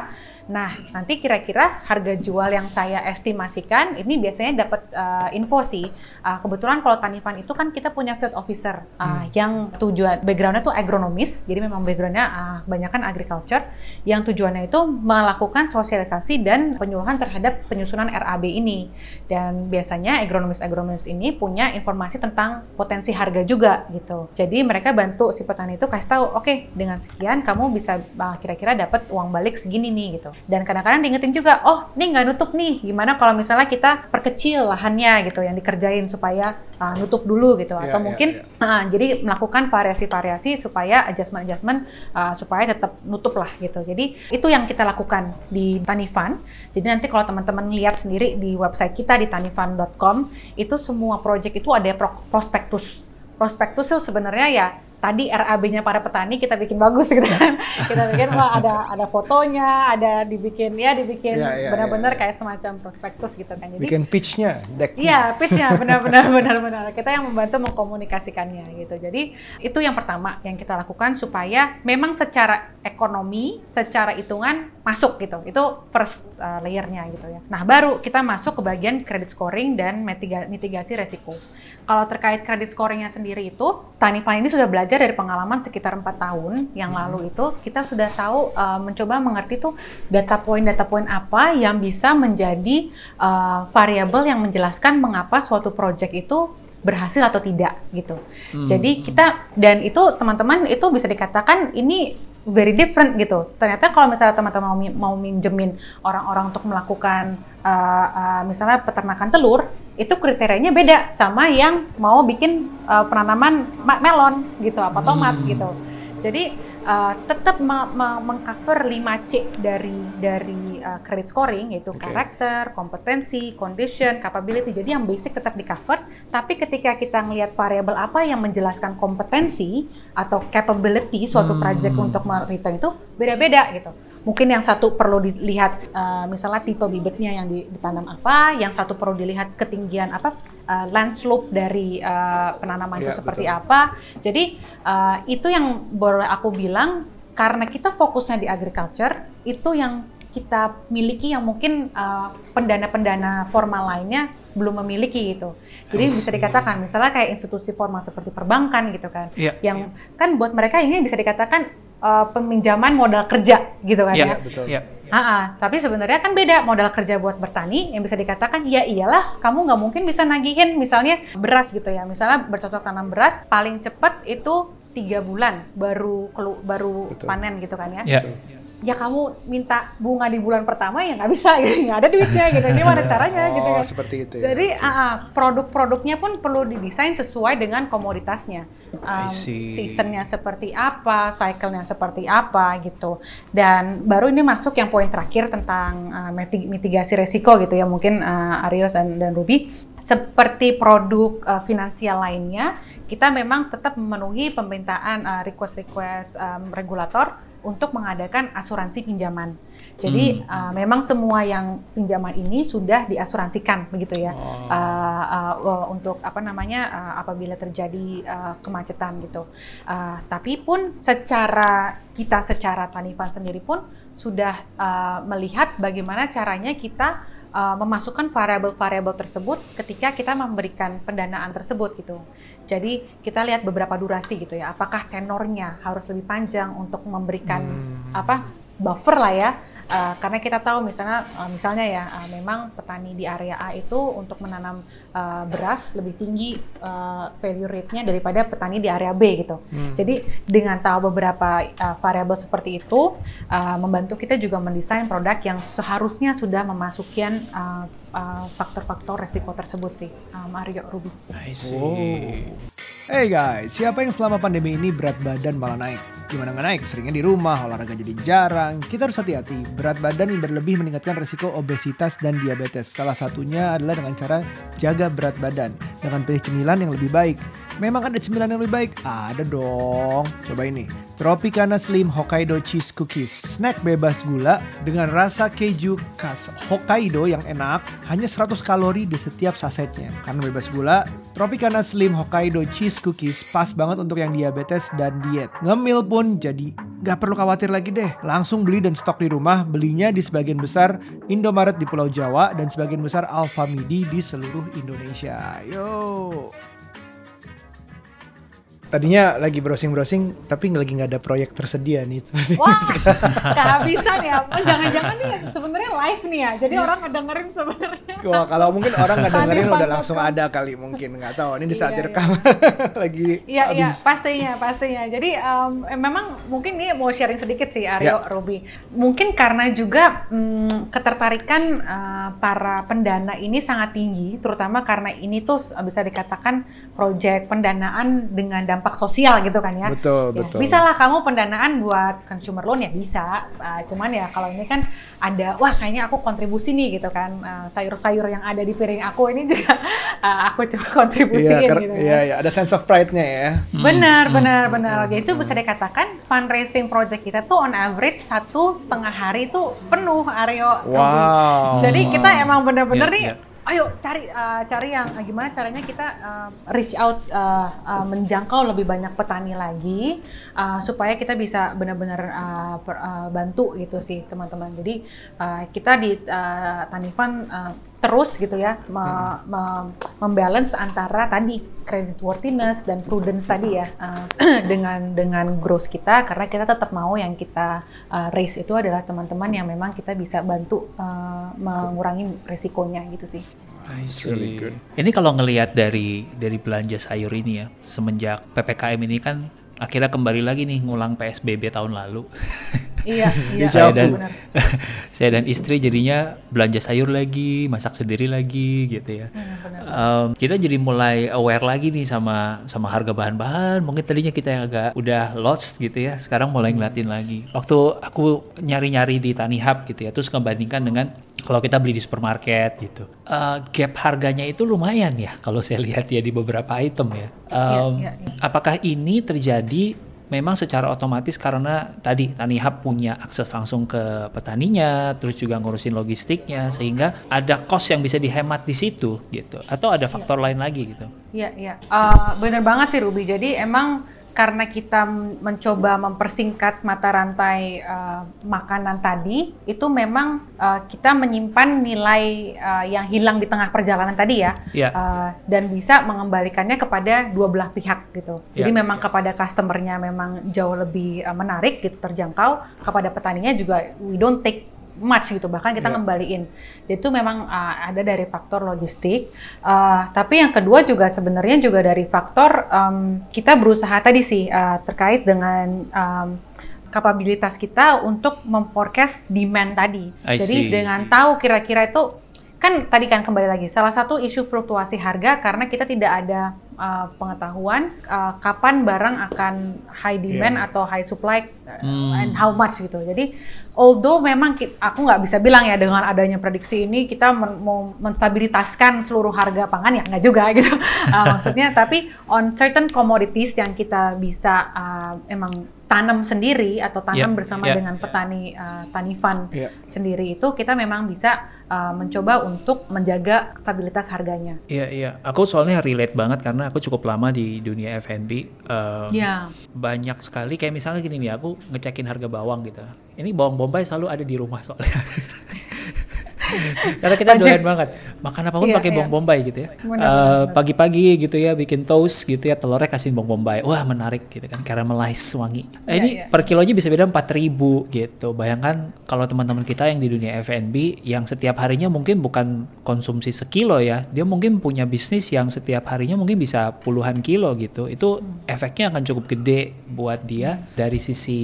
Nah nanti kira-kira harga jual yang saya estimasikan ini biasanya dapat uh, info sih. Uh, kebetulan kalau Tanifan itu kan kita punya field officer uh, yang tujuan backgroundnya tuh agronomis, jadi memang backgroundnya uh, kebanyakan agriculture, yang tujuannya itu melakukan sosialisasi dan penyuluhan terhadap penyusunan RAB ini. Dan biasanya agronomis-agronomis ini punya informasi tentang potensi harga juga gitu. Jadi mereka bantu si petani itu kasih tahu, oke dengan sekian kamu bisa uh, kira-kira dapat uang balik segini nih gitu. Dan kadang-kadang diingetin juga, oh ini nggak nutup nih, gimana kalau misalnya kita perkecil lahannya gitu yang dikerjain supaya uh, nutup dulu gitu atau iya, mungkin iya. uh, jadi melakukan variasi-variasi supaya adjustment-adjustment uh, supaya tetap nutup lah gitu. Jadi itu yang kita lakukan di Tanifan. Jadi nanti kalau teman-teman lihat sendiri di website kita di tanifan.com itu semua project itu ada pro- prospektus. Prospektus itu sebenarnya ya tadi RAB-nya para petani kita bikin bagus gitu kan. kita bikin wah ada ada fotonya, ada dibikin ya dibikin Iya, iya, benar-benar iya, iya. kayak semacam prospektus gitu kan. Jadi Bikin pitch-nya, deck. Iya, pitch-nya benar-benar benar-benar. Kita yang membantu mengkomunikasikannya gitu. Jadi itu yang pertama yang kita lakukan supaya memang secara ekonomi, secara hitungan masuk gitu. Itu first uh, layer-nya gitu ya. Nah, baru kita masuk ke bagian credit scoring dan mitiga- mitigasi resiko. Kalau terkait credit scoring-nya sendiri itu, Tanifan ini sudah belajar dari pengalaman sekitar empat tahun yang lalu itu. Kita sudah tahu uh, mencoba mengerti tuh data point-data point apa yang bisa menjadi uh, variabel yang menjelaskan mengapa suatu project itu berhasil atau tidak gitu. Jadi kita dan itu teman-teman itu bisa dikatakan ini very different gitu. Ternyata kalau misalnya teman-teman mau, mau minjemin orang-orang untuk melakukan uh, uh, misalnya peternakan telur, itu kriterianya beda sama yang mau bikin uh, penanaman ma- melon gitu, apa tomat gitu. Jadi uh, tetap me- me- mengcover 5C dari dari uh, credit scoring yaitu Oke. karakter, kompetensi, condition, capability. Jadi yang basic tetap di cover, tapi ketika kita ngelihat variabel apa yang menjelaskan kompetensi atau capability suatu project untuk return itu beda-beda gitu. Mungkin yang satu perlu dilihat uh, misalnya tipe bibitnya yang di- ditanam apa, yang satu perlu dilihat ketinggian apa uh, land slope dari uh, penanaman itu Iya, seperti betul. apa. Jadi uh, itu yang boleh aku bilang karena kita fokusnya di agriculture itu yang kita miliki yang mungkin uh, pendana-pendana formal lainnya belum memiliki gitu. Jadi bisa dikatakan misalnya kayak institusi formal seperti perbankan gitu kan, Iya, yang kan buat mereka ini bisa dikatakan uh, peminjaman modal kerja gitu kan Iya, ya. betul. Iya. Ah, ah, tapi sebenarnya kan beda modal kerja buat bertani yang bisa dikatakan ya iyalah kamu nggak mungkin bisa nagihin misalnya beras gitu ya misalnya bercocok tanam beras paling cepat itu tiga bulan baru kelu- baru Betul. panen gitu kan ya Iya. Ya kamu minta bunga di bulan pertama ya nggak bisa gitu nggak ada duitnya gitu ini mana caranya gitu Oh, kan seperti itu ya. jadi ah, produk-produknya pun perlu didesain sesuai dengan komoditasnya. Um, seasonnya seperti apa, cycle-nya seperti apa gitu. Dan baru ini masuk yang poin terakhir tentang uh, miti- mitigasi resiko gitu ya mungkin uh, Aryo dan, dan Ruby. Seperti produk uh, finansial lainnya, kita memang tetap memenuhi permintaan uh, request-request um, regulator untuk mengadakan asuransi pinjaman. Jadi uh, memang semua yang pinjaman ini sudah diasuransikan begitu ya Oh. uh, uh, untuk apa namanya uh, apabila terjadi uh, kemacetan gitu. Uh, tapi pun secara kita secara Tanifan sendiri pun sudah uh, melihat bagaimana caranya kita uh, memasukkan variabel-variabel tersebut ketika kita memberikan pendanaan tersebut gitu. Jadi kita lihat beberapa durasi gitu ya. Apakah tenornya harus lebih panjang untuk memberikan apa buffer lah ya, Uh, karena kita tahu misalnya uh, misalnya ya uh, memang petani di area A itu untuk menanam uh, beras lebih tinggi uh, value rate-nya daripada petani di area B gitu. Jadi dengan tahu beberapa uh, variabel seperti itu uh, membantu kita juga mendesain produk yang seharusnya sudah memasukkan uh, uh, faktor-faktor resiko tersebut sih, uh, Mario Ruby. I see. Hey guys, siapa yang selama pandemi ini berat badan malah naik? Gimana nggak naik? Seringnya di rumah, olahraga jadi jarang. Kita harus hati-hati. Berat badan yang berlebih meningkatkan risiko obesitas dan diabetes. Salah satunya adalah dengan cara jaga berat badan. Dengan pilih cemilan yang lebih baik. Memang ada cemilan yang lebih baik? Ada dong. Coba ini. Tropicana Slim Hokkaido Cheese Cookies. Snack bebas gula dengan rasa keju khas Hokkaido yang enak. Hanya 100 kalori di setiap sasetnya. Karena bebas gula, Tropicana Slim Hokkaido Cheese Cookies pas banget untuk yang diabetes dan diet. Ngemil pun jadi nggak perlu khawatir lagi deh. Langsung beli dan stok di rumah. Belinya di sebagian besar Indomaret di Pulau Jawa dan sebagian besar Alfamidi di seluruh Indonesia. Yo. Tadinya lagi browsing-browsing, tapi lagi nggak ada proyek tersedia nih. Wah, kehabisan ya. Jangan-jangan nih sebenarnya live nih ya. Jadi orang ngedengerin sebenarnya. Wah, kalau mungkin orang nggak dengerin udah langsung ada kali mungkin nggak tahu. Ini di saat Iya, direkam lagi Iya iya pastinya pastinya. Jadi eh, memang mungkin ini mau sharing sedikit sih Aryo Ya. Ruby. Mungkin karena juga mm, ketertarikan eh, para pendana ini sangat tinggi, terutama karena ini tuh bisa dikatakan proyek pendanaan dengan dampak sosial gitu kan ya. Betul, Ya, betul. Bisa lah kamu pendanaan buat consumer loan ya bisa. Ah, cuman ya kalau ini kan ada wah kayaknya aku kontribusi nih gitu kan Ah, sayur-sayur yang ada di piring aku ini juga ah, aku coba kontribusiin Iya, ker- gitu iya, kan. iya, ada sense of pride-nya ya. Benar, benar, benar. Jadi itu bisa dikatakan fundraising project kita tuh on average satu setengah hari itu penuh Aryo. Wow. Jadi kita emang benar-benar Iya, nih, iya. Ayo cari uh, cari yang uh, gimana caranya kita uh, reach out uh, uh, menjangkau lebih banyak petani lagi uh, supaya kita bisa benar-benar uh, uh, bantu gitu sih teman-teman. Jadi uh, kita di uh, Tanifan uh, terus gitu ya me- me- membalance antara tadi credit worthiness dan prudence tadi ya uh, dengan dengan growth kita karena kita tetap mau yang kita uh, raise itu adalah teman-teman yang memang kita bisa bantu uh, mengurangi resikonya gitu sih. I see. really good. Ini kalau ngelihat dari dari belanja sayur ini ya, semenjak PPKM ini kan akhirnya kembali lagi nih ngulang PSBB tahun lalu. Iya, iya. saya dan benar. saya dan istri jadinya belanja sayur lagi, masak sendiri lagi gitu ya. Em, kita jadi mulai aware lagi nih sama sama harga bahan-bahan. Mungkin tadinya kita yang agak udah lost gitu ya. Sekarang mulai ngeliatin lagi. Waktu aku nyari-nyari di Tani Hub gitu ya, terus ngebandingkan dengan kalau kita beli di supermarket gitu, Eh, gap harganya itu lumayan ya kalau saya lihat ya di beberapa item ya. Em, iya, iya. Apakah ini terjadi memang secara otomatis karena tadi Tani Hub punya akses langsung ke petaninya, terus juga ngurusin logistiknya, sehingga ada cost yang bisa dihemat di situ gitu, atau ada faktor lain lagi gitu. Iya, iya. Eh, bener banget sih Ruby. Jadi emang karena kita mencoba mempersingkat mata rantai eh, makanan tadi, itu memang eh, kita menyimpan nilai eh, yang hilang di tengah perjalanan tadi ya, Iya. Eh, dan bisa mengembalikannya kepada dua belah pihak gitu. Jadi Iya. memang kepada customernya memang jauh lebih eh, menarik gitu, terjangkau. Kepada petaninya juga we don't take much gitu bahkan kita Iya. ngembaliin itu memang uh, ada dari faktor logistik Uh, tapi yang kedua juga sebenarnya juga dari faktor um, kita berusaha tadi sih uh, terkait dengan um, kapabilitas kita untuk memforecast demand tadi I jadi see. dengan tahu kira-kira itu kan tadi kan kembali lagi salah satu isu fluktuasi harga karena kita tidak ada uh, pengetahuan uh, kapan barang akan high demand Iya. atau high supply Hmm. and how much gitu. Jadi although memang ki- aku nggak bisa bilang ya dengan adanya prediksi ini kita men- mau menstabilitaskan seluruh harga pangan ya nggak juga gitu. Uh, maksudnya tapi on certain commodities yang kita bisa uh, emang tanam sendiri atau tanam Yeah, bersama yeah. dengan petani uh, tani fund Iya. sendiri itu kita memang bisa uh, mencoba untuk menjaga stabilitas harganya. Iya iya, aku soalnya relate banget karena aku cukup lama di dunia F&B. em, Ya. Banyak sekali kayak misalnya gini nih, aku ngecekin harga bawang gitu. Ini bawang bombay selalu ada di rumah soalnya. Karena kita doyan banget makan apa pun Iya, pakai iya. bawang bombay gitu ya. Eh. Pagi-pagi gitu ya bikin toast gitu ya telurnya kasih bawang bombay. Wah menarik gitu kan caramelize wangi. Eh, Iya, ini iya. per kilonya bisa beda 4000 gitu. Bayangkan kalau teman-teman kita yang di dunia F&B yang setiap harinya mungkin bukan konsumsi sekilo ya. Dia mungkin punya bisnis yang setiap harinya mungkin bisa puluhan kilo gitu. Itu efeknya akan cukup gede buat dia dari sisi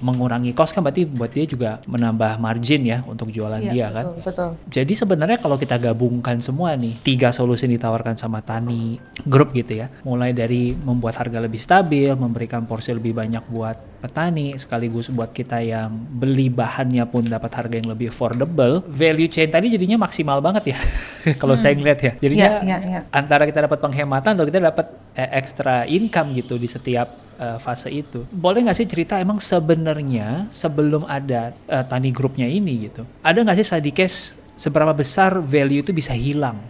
mengurangi cost kan berarti buat dia juga menambah margin ya untuk jualan Iya, dia kan. betul, betul. Jadi sebenarnya kalau kita gabungkan semua nih, tiga solusi yang ditawarkan sama Tani Group gitu ya. Mulai dari membuat harga lebih stabil, memberikan porsi lebih banyak buat petani, sekaligus buat kita yang beli bahannya pun dapat harga yang lebih affordable. Value chain tadi jadinya maksimal banget ya. kalau saya ngeliat ya. Jadinya Iya, iya, iya. antara kita dapat penghematan atau kita dapat eh, extra income gitu di setiap eh, fase itu. Boleh nggak sih cerita emang sebenarnya sebelum ada eh, tani grupnya ini gitu, ada nggak sih study case seberapa besar value itu bisa hilang?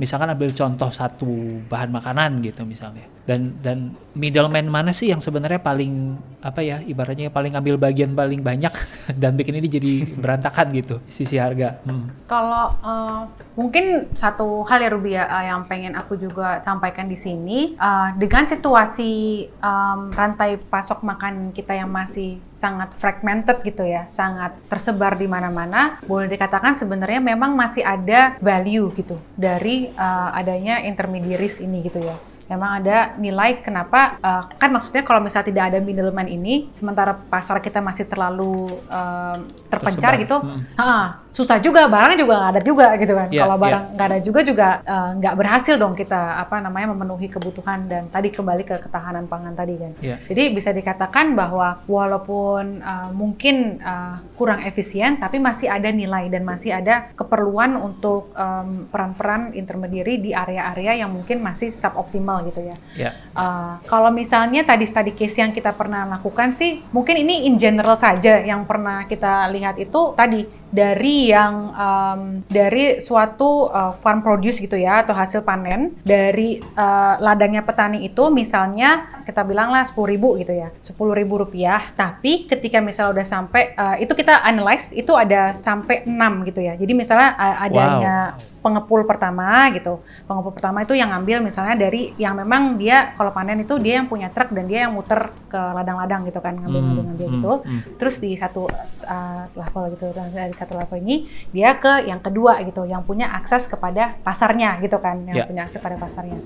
Misalkan ambil contoh satu bahan makanan gitu misalnya. Dan dan middleman mana sih yang sebenarnya paling apa ya ibaratnya paling ambil bagian paling banyak dan bikin ini jadi berantakan gitu sisi harga. Hmm. Kalau eh, mungkin satu hal ya Ruby eh, yang pengen aku juga sampaikan di sini eh, dengan situasi em, rantai pasok makan kita yang masih sangat fragmented gitu ya, sangat tersebar di mana-mana, boleh dikatakan sebenarnya memang masih ada value gitu dari eh, adanya intermediaries ini gitu ya. Memang ada nilai kenapa eh, kan maksudnya kalau misalnya tidak ada middleman ini, sementara pasar kita masih terlalu em, terpencar Tersebar. gitu, Hmm. Ah, susah juga barangnya juga nggak ada juga gitu kan. Iya, Kalau iya. barang nggak ada juga juga eh, nggak berhasil dong kita apa namanya memenuhi kebutuhan dan tadi kembali ke ketahanan pangan tadi kan. Iya. Jadi bisa dikatakan bahwa walaupun eh, mungkin eh, kurang efisien, tapi masih ada nilai dan masih ada keperluan untuk em, peran-peran intermediary di area-area yang mungkin masih suboptimal gitu ya. Ya. Uh, kalau misalnya tadi study case yang kita pernah lakukan sih, mungkin ini in general saja yang pernah kita lihat itu tadi dari yang um, dari suatu uh, farm produce gitu ya atau hasil panen dari uh, ladangnya petani itu misalnya kita bilanglah 10.000 gitu ya, 10.000 rupiah. Tapi ketika misalnya udah sampai uh, itu kita analyze itu ada sampai 6 gitu ya. Jadi misalnya uh, adanya pengepul pertama gitu. Pengepul pertama itu yang ngambil misalnya dari yang memang dia kalau panen itu dia yang punya truk dan dia yang muter ke ladang-ladang gitu kan ngambil Hmm, ngambil hmm, gitu. hmm. Terus di satu uh, level gitu dari satu level ini dia ke yang kedua gitu, yang punya akses kepada pasarnya gitu kan, yang Ya. punya akses pada pasarnya.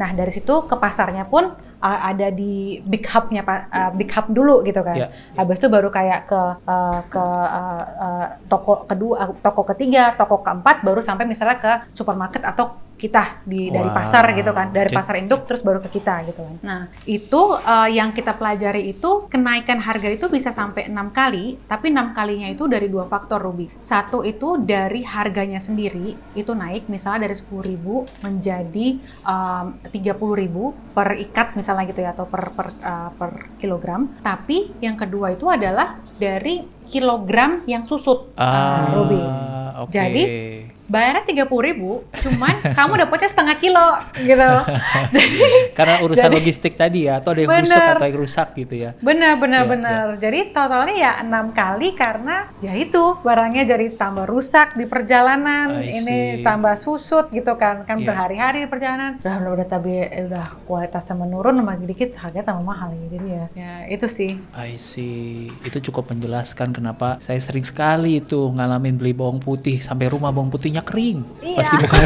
Nah dari situ ke pasarnya pun uh, ada di big hubnya uh, big hub dulu gitu kan. Ya. Habis itu baru kayak ke uh, ke uh, uh, toko kedua, toko ketiga, toko keempat, baru sampai misalnya ke supermarket atau kita di dari Wow. pasar gitu kan, dari pasar induk terus baru ke kita gitu kan. Nah itu uh, yang kita pelajari itu kenaikan harga itu bisa sampai enam kali, tapi enam kalinya itu dari dua faktor Ruby. Satu itu dari harganya sendiri itu naik misalnya dari 10.000 menjadi um, 30.000 per ikat misalnya gitu ya atau per per uh, per kilogram. Tapi yang kedua itu adalah dari kilogram yang susut Ah, Ruby. oke. Jadi, Bayarnya 30.000, cuman kamu dapatnya setengah kilo gitu. Jadi karena urusan Jadi- logistik tadi ya, atau ada yang busuk Bener. atau yang rusak gitu ya. benar benar Iya, benar. Jadi totalnya ya enam kali karena ya itu barangnya jadi tambah rusak di perjalanan, ini tambah susut gitu kan, kan Iya. berhari-hari di perjalanan. Udah udah, udah tapi eh, udah kualitasnya menurun lagi dikit harganya tambah mahal ya. Jadi ya, ya itu sih. I see. Itu cukup menjelaskan kenapa saya sering sekali itu ngalamin beli bawang putih sampai rumah bawang putihnya kering. Iya. Pasti bukan.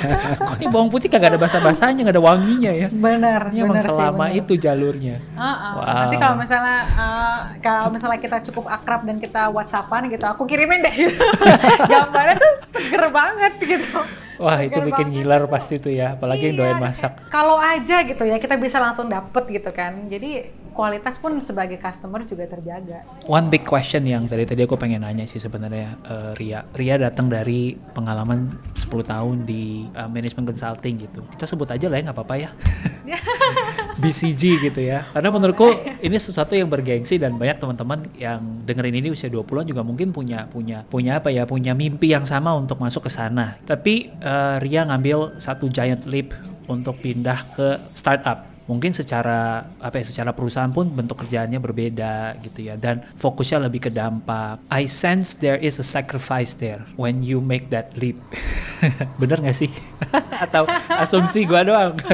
Kok ini bawang putih kagak ada basa-basanya, nggak ada wanginya ya. Benar, Ini emang benar sih. selama benar. itu jalurnya. Heeh. Wow. Nanti kalau misalnya eh, kalau misalnya kita cukup akrab dan kita WhatsAppan gitu, aku kirimin deh. gitu. Gambarnya tuh seger banget gitu. Wah itu bikin ngiler pasti tuh ya, apalagi yang Iya, doyan kayak masak. Kalau aja gitu ya kita bisa langsung dapet gitu kan. Jadi kualitas pun sebagai customer juga terjaga. One big question yang dari tadi aku pengen nanya sih sebenarnya eh, Ria. Ria datang dari pengalaman 10 tahun di eh, management consulting gitu. Kita sebut aja lah ya nggak apa-apa ya. BCG gitu ya. Karena menurutku ini sesuatu yang bergengsi dan banyak teman-teman yang dengerin ini usia 20-an juga mungkin punya punya punya apa ya, punya mimpi yang sama untuk masuk ke sana. Tapi eh, Ria ngambil satu giant leap untuk pindah ke startup mungkin secara apa ya secara perusahaan pun bentuk kerjaannya berbeda gitu ya. Dan fokusnya lebih ke dampak. I sense there is a sacrifice there when you make that leap. Bener gak sih? Atau asumsi gua doang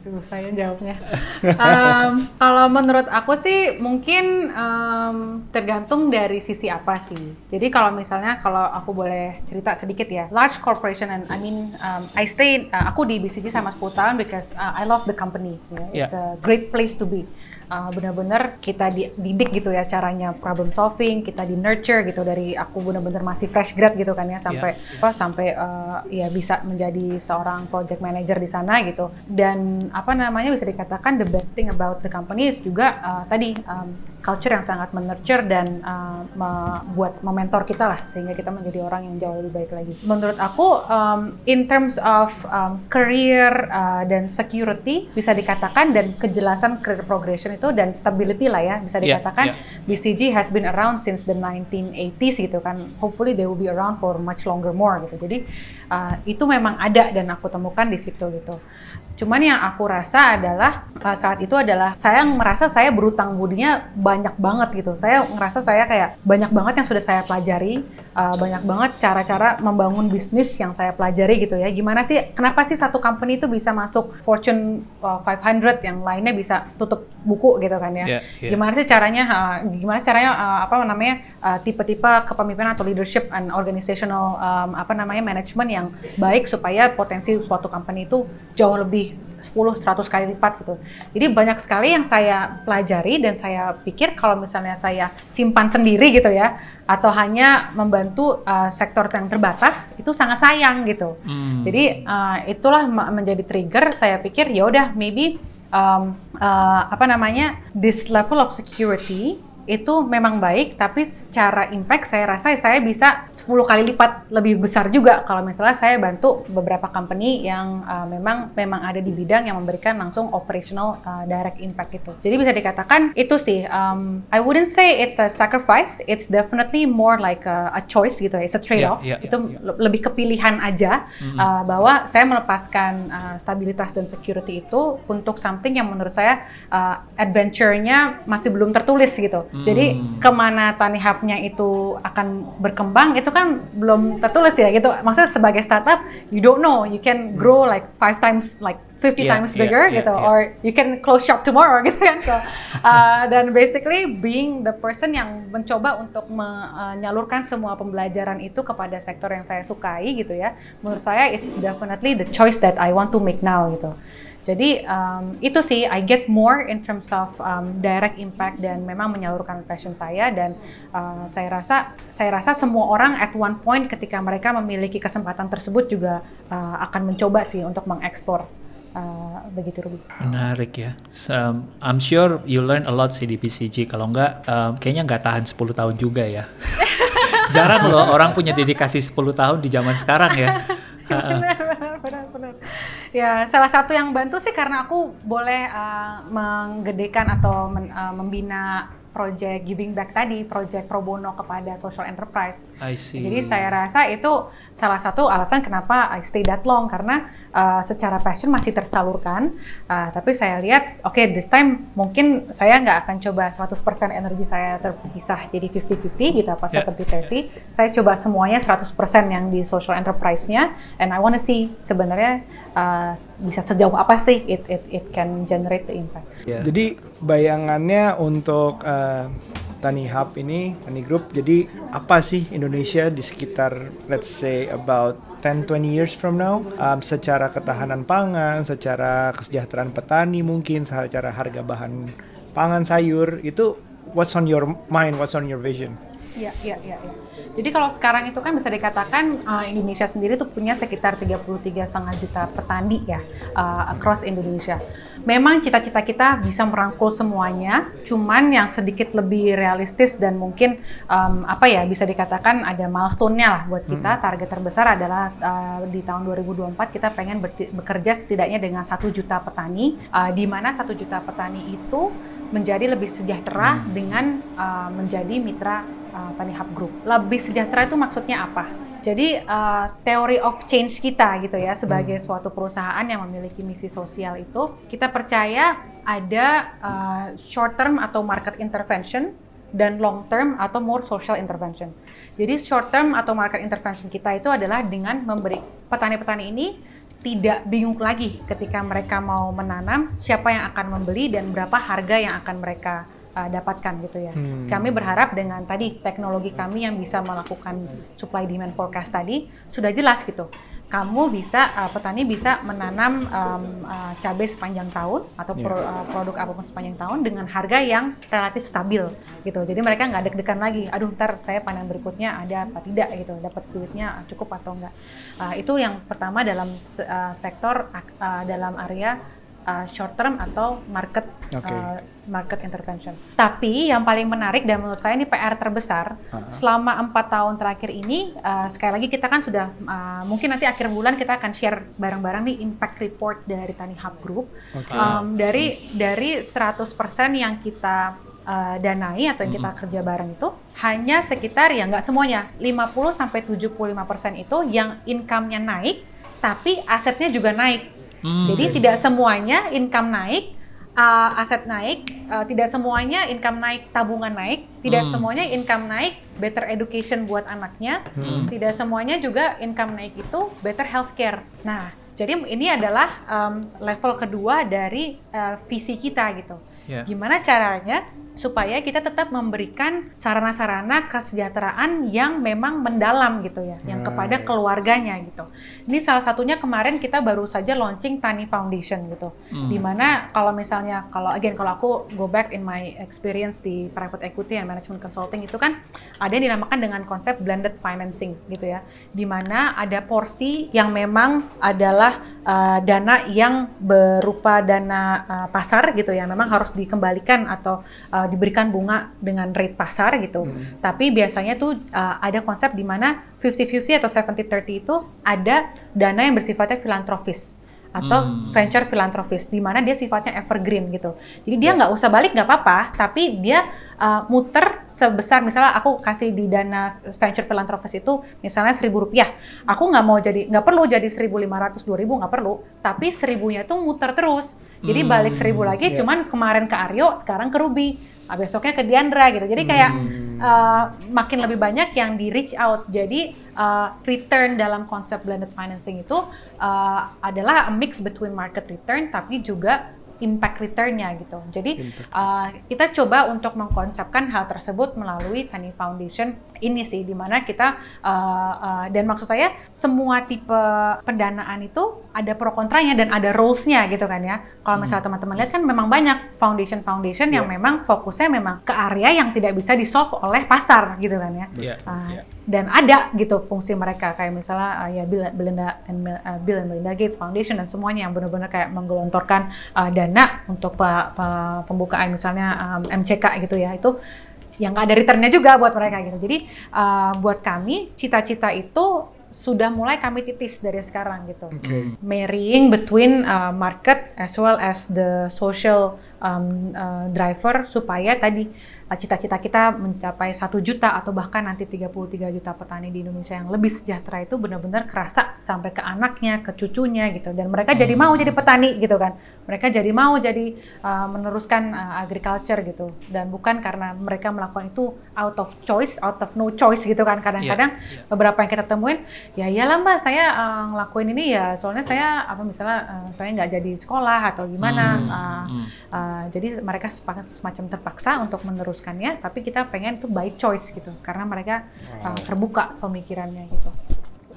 Susah ya jawabnya. Em, kalau menurut aku sih mungkin em, tergantung dari sisi apa sih. Jadi kalau misalnya kalau aku boleh cerita sedikit ya, large corporation and I mean um, I stay uh, aku di BCG sama 10 tahun because uh, I love the company. you know. It's a great place to be. Uh, benar-benar kita di- didik gitu ya caranya problem solving, kita di nurture gitu. Dari aku benar-benar masih fresh grad gitu kan ya sampai apa sampai uh, ya bisa menjadi seorang project manager di sana gitu. Dan apa namanya bisa dikatakan the best thing about the company is juga uh, tadi um, culture yang sangat menurture dan uh, membuat mementor kita lah sehingga kita menjadi orang yang jauh lebih baik lagi menurut aku um, in terms of um, career uh, dan security bisa dikatakan dan kejelasan career progression itu dan stability lah ya bisa Yeah, dikatakan yeah. BCG has been around since the 1980s gitu kan. Hopefully they will be around for much longer more gitu. Jadi uh, itu memang ada dan aku temukan di situ gitu. Cuman yang aku rasa adalah uh, saat itu adalah saya merasa saya berutang budinya banyak banget gitu. Saya ngerasa saya kayak banyak banget yang sudah saya pelajari, uh, banyak banget cara-cara membangun bisnis yang saya pelajari gitu ya. Gimana sih? Kenapa sih satu company itu bisa masuk Fortune uh, 500 yang lainnya bisa tutup buku gitu kan ya? Yeah, yeah. Gimana sih caranya? uh, gimana caranya uh, apa namanya uh, tipe-tipe kepemimpinan atau leadership and organizational um, apa namanya manajemen yang baik supaya potensi suatu company itu jauh lebih 10 100 kali lipat gitu. Jadi banyak sekali yang saya pelajari dan saya pikir kalau misalnya saya simpan sendiri gitu ya atau hanya membantu uh, sektor yang terbatas itu sangat sayang gitu. Hmm. Jadi uh, itulah menjadi trigger saya pikir ya udah maybe um, uh, apa namanya this level of security itu memang baik tapi secara impact saya rasa saya bisa 10 kali lipat lebih besar juga kalau misalnya saya bantu beberapa company yang uh, memang memang ada di bidang yang memberikan langsung operational uh, direct impact itu. Jadi bisa dikatakan itu sih um, I wouldn't say it's a sacrifice, it's definitely more like a, a choice gitu, it's a trade off. Yeah, yeah, itu yeah, le- lebih kepilihan aja uh, bahwa saya melepaskan uh, stabilitas dan security itu untuk something yang menurut saya uh, adventure-nya masih belum tertulis gitu. Jadi ke mana Tani Hub-nya itu akan berkembang itu kan belum tertulis ya gitu. Maksudnya sebagai startup you don't know. You can grow like five times like 50 Yeah, times bigger yeah, gitu. yeah. or you can close shop tomorrow gitu kan. So, uh, dan basically being the person yang mencoba untuk menyalurkan semua pembelajaran itu kepada sektor yang saya sukai gitu ya menurut saya it's definitely the choice that I want to make now gitu jadi um, itu sih I get more in terms of um, direct impact dan memang menyalurkan passion saya dan uh, saya rasa saya rasa semua orang at one point ketika mereka memiliki kesempatan tersebut juga uh, akan mencoba sih untuk mengeksplor uh, begitu Ruby. Menarik ya. So, um, I'm sure you learn a lot sih di PCG. Kalau enggak, um, kayaknya nggak tahan 10 tahun juga ya. Jarang loh orang punya dedikasi 10 tahun di zaman sekarang ya. benar, benar, benar, benar. Ya, salah satu yang bantu sih karena aku boleh uh, menggedekan atau men- uh, membina project giving back tadi, project pro bono kepada social enterprise. I see. Jadi saya rasa itu salah satu alasan kenapa I stay that long karena uh, secara passion masih tersalurkan. Uh, tapi saya lihat, oke this time mungkin saya nggak akan coba 100% energi saya terpisah jadi 50-50 gitu apa Yeah. 70-30. Saya coba semuanya 100% yang di social enterprise-nya and I wanna see sebenarnya uh, bisa sejauh apa sih it it it can generate the impact. Ya. Jadi bayangannya untuk eh, Tani Hub ini, Tani Group, jadi apa sih Indonesia di sekitar let's say about 10-20 years from now um, secara ketahanan pangan, secara kesejahteraan petani mungkin, secara harga bahan pangan sayur itu what's on your mind, what's on your vision? Iya, iya, iya. iya. Jadi kalau sekarang itu kan bisa dikatakan uh, Indonesia sendiri tuh punya sekitar 33,5 juta petani ya uh, across Indonesia. Memang cita-cita kita bisa merangkul semuanya, cuman yang sedikit lebih realistis dan mungkin um, apa ya bisa dikatakan ada milestone-nya lah buat kita. Target terbesar adalah uh, di tahun 2024 kita pengen bekerja setidaknya dengan satu juta petani, uh, di mana satu juta petani itu menjadi lebih sejahtera dengan uh, menjadi mitra uh, Tani Hub Group. Lebih sejahtera itu maksudnya apa? Jadi uh, teori of change kita gitu ya sebagai suatu perusahaan yang memiliki misi sosial itu kita percaya ada uh, short term atau market intervention dan long term atau more social intervention. Jadi short term atau market intervention kita itu adalah dengan memberi petani-petani ini tidak bingung lagi ketika mereka mau menanam siapa yang akan membeli dan berapa harga yang akan mereka uh, dapatkan gitu ya. Hmm. Kami berharap dengan tadi teknologi kami yang bisa melakukan supply demand forecast tadi sudah jelas gitu. Kamu bisa uh, petani bisa menanam um, uh, cabai sepanjang tahun atau Iya. pro- uh, produk apa pun sepanjang tahun dengan harga yang relatif stabil gitu. Jadi mereka nggak deg-degan lagi. Aduh ntar saya panen berikutnya ada apa tidak gitu. Dapat duitnya cukup atau enggak. Uh, itu yang pertama dalam uh, sektor uh, dalam area uh, short term atau market Oke. uh, market intervention. Tapi yang paling menarik dan menurut saya ini PR terbesar Ha-ha. selama empat tahun terakhir ini uh, sekali lagi kita kan sudah uh, mungkin nanti akhir bulan kita akan share bareng-bareng nih impact report dari Tani Hub Group Oke. Um, dari dari 100% yang kita uh, danai atau yang kita kerja bareng itu hanya sekitar ya nggak semuanya 50 sampai 75% itu yang income-nya naik tapi asetnya juga naik. Hmm. Jadi tidak semuanya income naik, uh, aset naik, uh, tidak semuanya income naik, tabungan naik, tidak Hmm. semuanya income naik, better education buat anaknya, Hmm. tidak semuanya juga income naik itu better healthcare. Nah, jadi ini adalah um, level kedua dari uh, visi kita gitu. Ya. Gimana caranya supaya kita tetap memberikan sarana-sarana kesejahteraan yang memang mendalam gitu ya, yang kepada Hmm. keluarganya gitu. Ini salah satunya kemarin kita baru saja launching Tani Foundation gitu. Hmm. Di mana kalau misalnya kalau again kalau aku go back in my experience di private equity and management consulting itu kan ada yang dinamakan dengan konsep blended financing gitu ya. Di mana ada porsi yang memang adalah uh, dana yang berupa dana uh, pasar gitu ya, memang harus dikembalikan atau uh, diberikan bunga dengan rate pasar gitu. Tapi biasanya tuh uh, ada konsep di mana 50-50 atau 70-30 itu ada dana yang bersifatnya filantropis atau Hmm. venture filantropis di mana dia sifatnya evergreen gitu. Jadi dia nggak usah balik nggak apa-apa, tapi dia uh, muter sebesar misalnya aku kasih di dana venture filantropis itu misalnya seribu rupiah, aku nggak mau jadi nggak perlu jadi 1.500 2.000 nggak perlu, tapi seribunya itu muter terus. Jadi Hmm, balik seribu lagi, iya. cuman kemarin ke Aryo, sekarang ke Ruby. Ah, besoknya ke Diandra gitu. Jadi kayak uh, makin lebih banyak yang di reach out. Jadi uh, return dalam konsep blended financing itu uh, adalah a mix between market return tapi juga impact return-nya gitu. Jadi uh, kita coba untuk mengkonsepkan hal tersebut melalui Tani Foundation ini sih, di mana kita uh, uh, dan maksud saya semua tipe pendanaan itu ada pro kontranya dan ada rules-nya gitu kan ya. Kalau misalnya teman-teman lihat kan memang banyak foundation-foundation yang memang fokusnya memang ke area yang tidak bisa di-solve oleh pasar gitu kan ya. Iya, Uh, iya. Dan ada gitu fungsi mereka kayak misalnya uh, ya Bill, Belinda and uh, Bill and Melinda Gates Foundation dan semuanya yang benar-benar kayak menggelontorkan uh, dana untuk pe- pe- pembukaan misalnya um, MCK gitu ya itu yang nggak ada returnnya juga buat mereka gitu. Jadi uh, buat kami cita-cita itu sudah mulai kami titis dari sekarang gitu. Oke. Marrying between uh, market as well as the social um, uh, driver supaya tadi cita-cita kita mencapai satu juta atau bahkan nanti 33 juta petani di Indonesia yang lebih sejahtera itu benar-benar kerasa sampai ke anaknya, ke cucunya gitu. Dan mereka jadi mau jadi petani gitu kan. Mereka jadi mau jadi uh, meneruskan uh, agriculture gitu. Dan bukan karena mereka melakukan itu out of choice, out of no choice gitu kan. Kadang-kadang beberapa yang kita temuin ya iyalah mbak saya uh, ngelakuin ini ya soalnya saya apa misalnya uh, saya nggak jadi sekolah atau gimana. Uh, uh, jadi mereka semacam terpaksa untuk meneruskannya tapi kita pengen itu by choice gitu karena mereka uh, terbuka pemikirannya gitu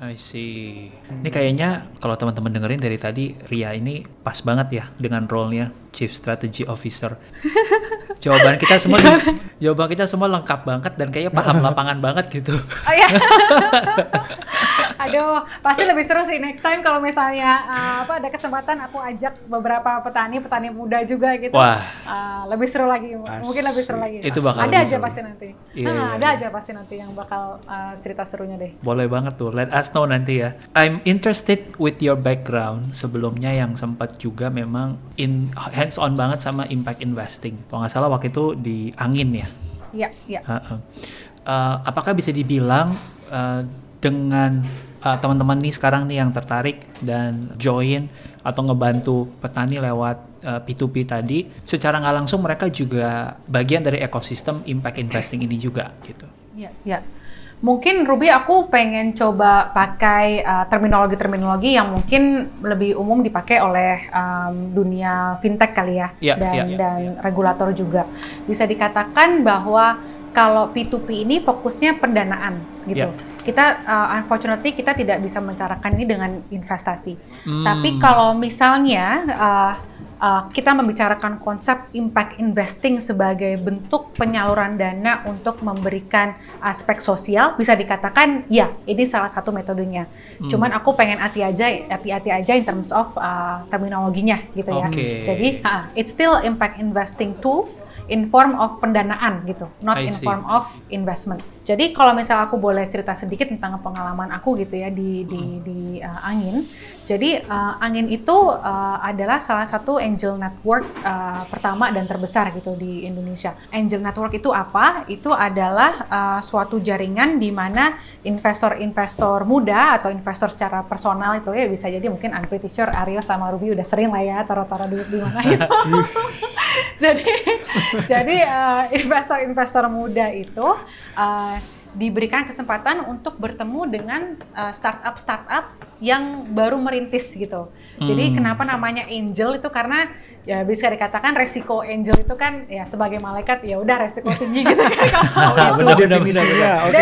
I see. Ini kayaknya kalau teman-teman dengerin dari tadi Ria ini pas banget ya dengan role-nya Chief Strategy Officer. jawaban kita semua jawaban kita semua lengkap banget dan kayaknya paham lapangan banget gitu. oh ya aduh pasti lebih seru sih next time kalau misalnya uh, apa ada kesempatan aku ajak beberapa petani petani muda juga gitu Wah. Uh, lebih seru lagi mungkin lebih seru lagi Itu bakal ada aja seru. pasti nanti Iya, Nah, iya, ada iya. aja pasti nanti yang bakal uh, cerita serunya deh Boleh banget tuh, let us know nanti ya. I'm interested with your background sebelumnya yang sempat juga memang in hands on banget sama impact investing. Kalau nggak salah waktu itu di angin ya. iya iya Ha-ha. Uh, apakah bisa dibilang uh, dengan uh, teman-teman nih sekarang nih yang tertarik dan join atau ngebantu petani lewat uh, P2P tadi, secara nggak langsung mereka juga bagian dari ekosistem impact investing ini juga gitu. Iya, iya. Mungkin Ruby aku pengen coba pakai uh, terminologi-terminologi yang mungkin lebih umum dipakai oleh um, dunia fintech kali ya Iya, dan iya, iya, dan regulator juga. Bisa dikatakan bahwa kalau P2P ini fokusnya pendanaan gitu. Iya. Kita uh, unfortunately kita tidak bisa mencarakan ini dengan investasi. Hmm. Tapi kalau misalnya uh, uh, kita membicarakan konsep impact investing sebagai bentuk penyaluran dana untuk memberikan aspek sosial, bisa dikatakan ya ini salah satu metodenya. Hmm. Cuman aku pengen hati aja, hati-hati aja in terms of uh, terminologinya gitu ya. Oke. Jadi uh, it's still impact investing tools in form of pendanaan gitu, not in form of investment. Jadi kalau misal aku boleh cerita sedikit tentang pengalaman aku gitu ya di di Hmm. di uh, angin. Jadi uh, angin itu uh, adalah salah satu angel network uh, pertama dan terbesar gitu di Indonesia. Angel network itu apa? Itu adalah uh, suatu jaringan di mana investor-investor muda atau investor secara personal itu ya bisa jadi mungkin I'm pretty sure Aryo sama Ruby udah sering lah ya taruh-taruh duit di mana itu. jadi jadi uh, investor-investor muda itu uh, diberikan kesempatan untuk bertemu dengan uh, startup-startup yang baru merintis gitu. Jadi Hmm. kenapa namanya angel itu karena ya bisa dikatakan resiko angel itu kan ya sebagai malaikat ya udah resiko tinggi gitu kan. Kalau itu benar, benar, definisinya. Oke,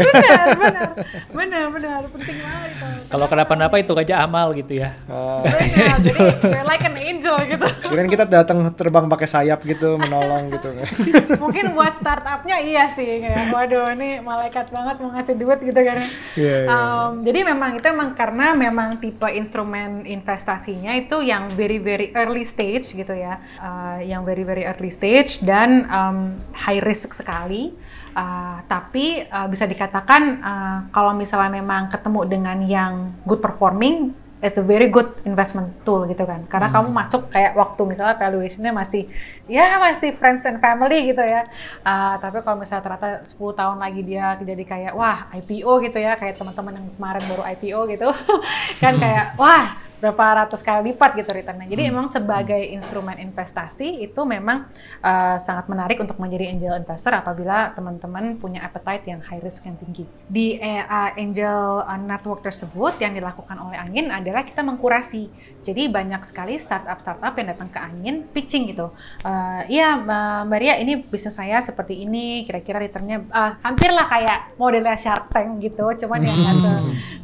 benar, benar, benar, benar, penting banget itu. Kalau kenapa-napa itu aja amal gitu ya. Ah, Benar, jadi like an angel gitu. kirain kita datang terbang pakai sayap gitu, menolong gitu kan. Mungkin buat startupnya iya sih kayak waduh ini malaikat banget mau ngasih duit gitu kan. Iya, iya. Um, jadi memang itu emang karena memang tipe instrumen investasinya itu yang very very early stage gitu ya, Uh, yang very very early stage dan um, high risk sekali. Uh, tapi uh, bisa dikatakan uh, kalau misalnya memang ketemu dengan yang good performing, it's a very good investment tool gitu kan. Karena kamu masuk kayak waktu misalnya valuationnya masih ya masih friends and family gitu ya. Uh, tapi kalau misalnya ternyata 10 tahun lagi dia jadi kayak wah IPO gitu ya, kayak teman-teman yang kemarin baru IPO gitu, kan kayak wah berapa ratus kali lipat gitu returnnya. Jadi emang sebagai instrumen investasi itu memang uh, sangat menarik untuk menjadi angel investor apabila teman-teman punya appetite yang high risk yang tinggi. Di uh, angel uh, network tersebut yang dilakukan oleh Angin adalah kita mengkurasi. Jadi banyak sekali startup-startup yang datang ke Angin pitching gitu. Uh, iya Mbak Ria ini bisnis saya seperti ini, kira-kira returnnya uh, hampirlah kayak modelnya Shark Tank gitu, cuman ya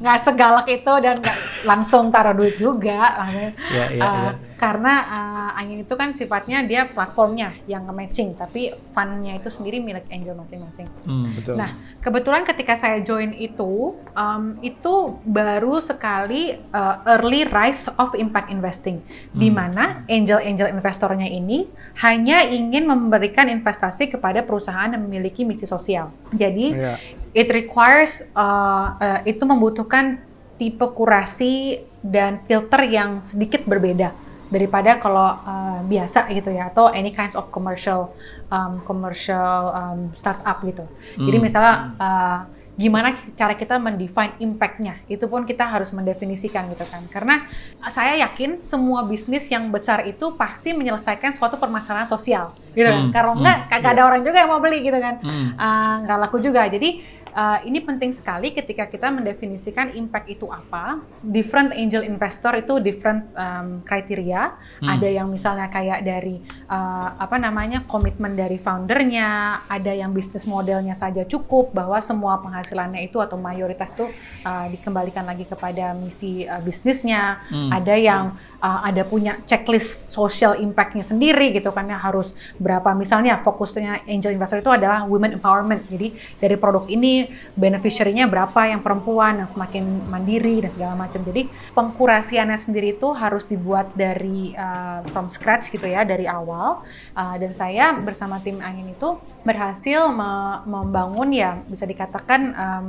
nggak se, segalak itu dan nggak langsung taruh duit juga. Yeah, yeah, uh, yeah karena uh, angin itu kan sifatnya dia platformnya yang nge-matching, tapi fundnya itu sendiri milik angel masing-masing. Hmm, betul. Nah, kebetulan ketika saya join itu, um, itu baru sekali uh, early rise of impact investing, hmm. di mana angel-angel investornya ini hanya ingin memberikan investasi kepada perusahaan yang memiliki misi sosial. Jadi, yeah. it requires uh, uh, itu membutuhkan tipe kurasi dan filter yang sedikit berbeda daripada kalau uh, biasa gitu ya atau any kinds of commercial um, commercial um, startup gitu. Hmm. Jadi misalnya uh, gimana cara kita mendefine impact-nya itu pun kita harus mendefinisikan gitu kan karena saya yakin semua bisnis yang besar itu pasti menyelesaikan suatu permasalahan sosial gitu kan hmm. kalau enggak hmm. kagak ada iya. orang juga yang mau beli gitu kan hmm. uh, laku juga jadi uh, ini penting sekali ketika kita mendefinisikan impact itu apa. Different angel investor itu different um, kriteria. Hmm. Ada yang misalnya kayak dari uh, apa namanya komitmen dari foundernya, ada yang bisnis modelnya saja cukup bahwa semua penghasilannya itu atau mayoritas itu uh, dikembalikan lagi kepada misi uh, bisnisnya. Hmm. Ada yang uh, ada punya checklist social impactnya sendiri gitu kan ya harus berapa misalnya fokusnya angel investor itu adalah women empowerment. Jadi dari produk ini beneficiary-nya berapa yang perempuan yang semakin mandiri dan segala macam. Jadi pengkurasiannya sendiri itu harus dibuat dari uh, from scratch gitu ya dari awal. Uh, dan saya bersama tim Angin itu berhasil me membangun ya bisa dikatakan um,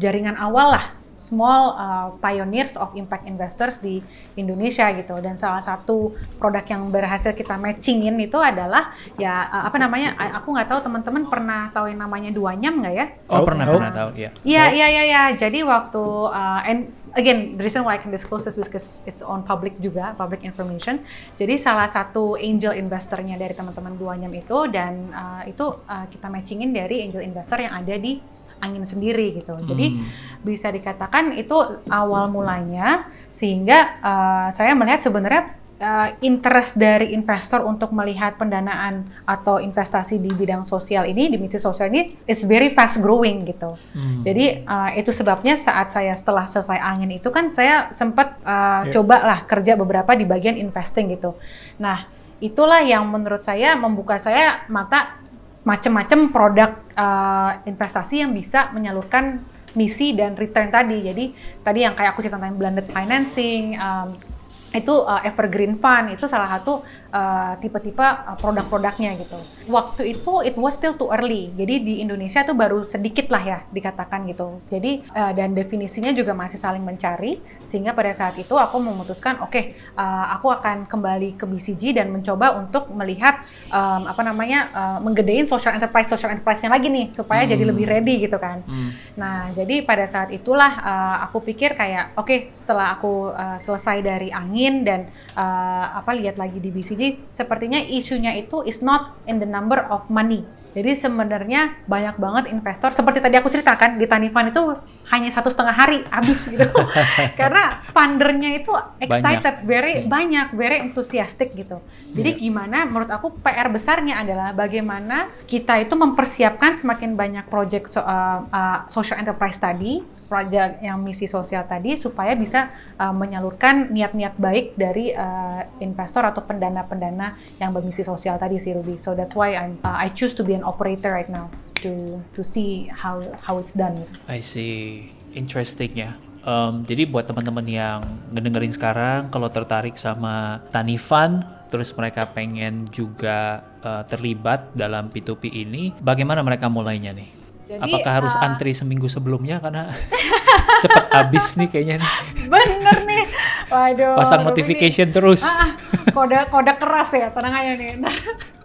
jaringan awal lah small uh, pioneers of impact investors di Indonesia gitu dan salah satu produk yang berhasil kita matchingin itu adalah ya uh, apa namanya aku nggak tahu teman-teman pernah tahu yang namanya dua nyam nggak ya? Oh, oh pernah oh. pernah tahu ya. Iya iya iya ya. Jadi waktu uh, and again the reason why I can disclose this because it's on public juga public information. Jadi salah satu angel investornya dari teman-teman dua nyam itu dan uh, itu uh, kita matchingin dari angel investor yang ada di angin sendiri gitu. Jadi hmm. bisa dikatakan itu awal mulanya sehingga uh, saya melihat sebenarnya uh, interest dari investor untuk melihat pendanaan atau investasi di bidang sosial ini di misi sosial ini is very fast growing gitu. Hmm. Jadi uh, itu sebabnya saat saya setelah selesai angin itu kan saya sempat uh, yeah. coba lah kerja beberapa di bagian investing gitu. Nah itulah yang menurut saya membuka saya mata macam-macam produk uh, investasi yang bisa menyalurkan misi dan return tadi. Jadi tadi yang kayak aku cerita tentang blended financing, um, itu uh, evergreen fund itu salah satu uh, tipe-tipe uh, produk-produknya gitu. Waktu itu it was still too early. Jadi di Indonesia itu baru sedikit lah ya dikatakan gitu. Jadi uh, dan definisinya juga masih saling mencari sehingga pada saat itu aku memutuskan oke okay, uh, aku akan kembali ke BCG dan mencoba untuk melihat um, apa namanya uh, menggedein social enterprise social enterprise-nya lagi nih supaya hmm. jadi lebih ready gitu kan. Hmm. Nah, jadi pada saat itulah uh, aku pikir kayak oke okay, setelah aku uh, selesai dari angin angin dan uh, apa lihat lagi di BCG sepertinya isunya itu is not in the number of money. Jadi sebenarnya banyak banget investor seperti tadi aku ceritakan di Tanifan itu hanya satu setengah hari habis gitu karena fundernya itu excited, banyak. very hmm. banyak, very enthusiastic gitu. Jadi yeah. gimana? Menurut aku PR besarnya adalah bagaimana kita itu mempersiapkan semakin banyak project so, uh, uh, social enterprise tadi, project yang misi sosial tadi supaya bisa uh, menyalurkan niat-niat baik dari uh, investor atau pendana-pendana yang bermisi sosial tadi sih Ruby. So that's why I'm, uh, I choose to be an operator right now to to see how how it's done. I see, interesting ya. Um, jadi buat teman-teman yang ngedengerin sekarang, kalau tertarik sama Tanifan, terus mereka pengen juga uh, terlibat dalam P2P ini, bagaimana mereka mulainya nih? Jadi, Apakah harus uh, antri seminggu sebelumnya karena cepet habis nih kayaknya nih. Bener nih. Waduh. Pasang notification ini, terus. Ah, ah, kode kode keras ya, tenang aja nih.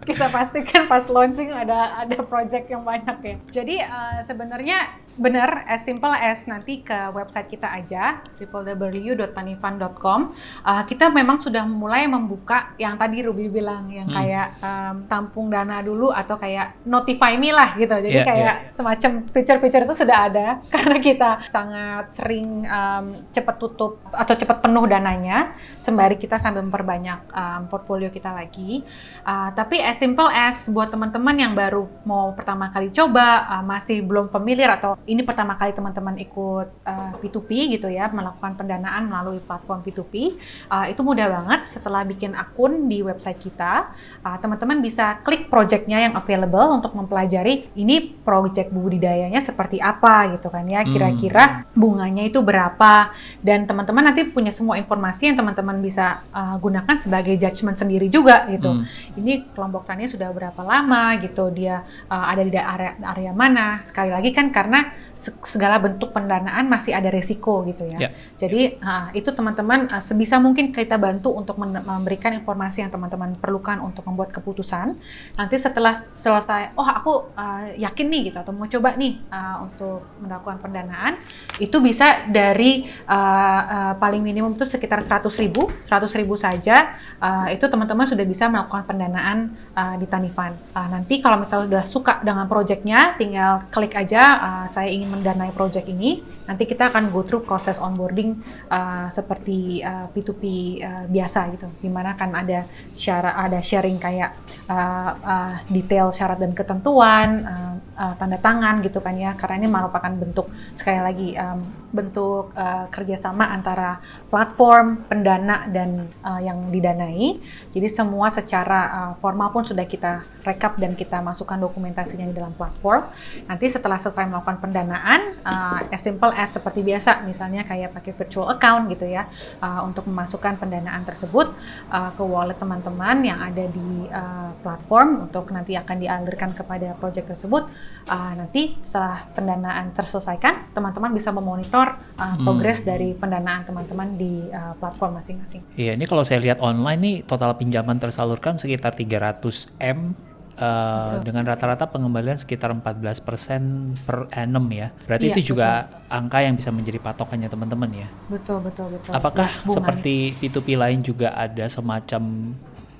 Kita pastikan pas launching ada ada project yang banyak ya. Jadi uh, sebenarnya Bener, as simple as nanti ke website kita aja, www.tanifan.com. Uh, kita memang sudah mulai membuka yang tadi Ruby bilang, yang Hmm. kayak um, tampung dana dulu atau kayak notify me lah gitu. Jadi Yeah, kayak semacam feature-feature itu sudah ada karena kita sangat sering um, cepat tutup atau cepat penuh dananya, sembari kita sambil memperbanyak um, portfolio kita lagi. Uh, tapi as simple as buat teman-teman yang baru mau pertama kali coba, uh, masih belum familiar atau ini pertama kali teman-teman ikut uh, P2P gitu ya, melakukan pendanaan melalui platform P2P, uh, itu mudah banget setelah bikin akun di website kita, uh, teman-teman bisa klik projectnya yang available untuk mempelajari ini project budidayanya seperti apa gitu kan ya, Hmm. kira-kira bunganya itu berapa. Dan teman-teman nanti punya semua informasi yang teman-teman bisa uh, gunakan sebagai judgement sendiri juga gitu. Hmm. ini kelompok tani sudah berapa lama gitu dia uh, ada di area area mana? Sekali lagi kan karena segala bentuk pendanaan masih ada resiko gitu ya Ya. jadi uh, itu teman-teman uh, sebisa mungkin kita bantu untuk memberikan informasi yang teman-teman perlukan untuk membuat keputusan nanti setelah selesai oh aku uh, yakin nih gitu atau mau coba nih uh, untuk melakukan pendanaan itu bisa dari uh, uh, paling minimum itu sekitar 100 ribu 100 ribu saja uh, itu teman-teman sudah bisa melakukan pendanaan uh, di Tanifan. Uh, nanti kalau misalnya sudah suka dengan proyeknya, tinggal klik aja uh, saya ingin mendanai proyek ini. Nanti kita akan go through proses onboarding uh, seperti uh, P2P uh, biasa gitu, di mana kan ada syarat, ada sharing kayak uh, uh, detail syarat dan ketentuan, uh, uh, tanda tangan gitu kan ya, karena ini merupakan bentuk sekali lagi um, bentuk uh, kerjasama antara platform, pendana dan uh, yang didanai. Jadi semua secara uh, formal pun sudah kita rekap dan kita masukkan dokumentasinya di dalam platform. Nanti setelah selesai melakukan pendanaan, uh, as simple as seperti biasa, misalnya kayak pakai virtual account gitu ya, uh, untuk memasukkan pendanaan tersebut uh, ke wallet teman-teman yang ada di uh, platform untuk nanti akan dialirkan kepada project tersebut. Uh, nanti setelah pendanaan terselesaikan, teman-teman bisa memonitor uh, progres dari pendanaan teman-teman di uh, platform masing-masing. Iya, ini kalau saya lihat online nih total pinjaman tersalurkan sekitar 300 M uh, dengan rata-rata pengembalian sekitar 14% per annum ya. Berarti Iya, itu juga angka yang bisa menjadi patokannya teman-teman ya. Betul, betul, betul. Apakah Ya, seperti P2P lain juga ada semacam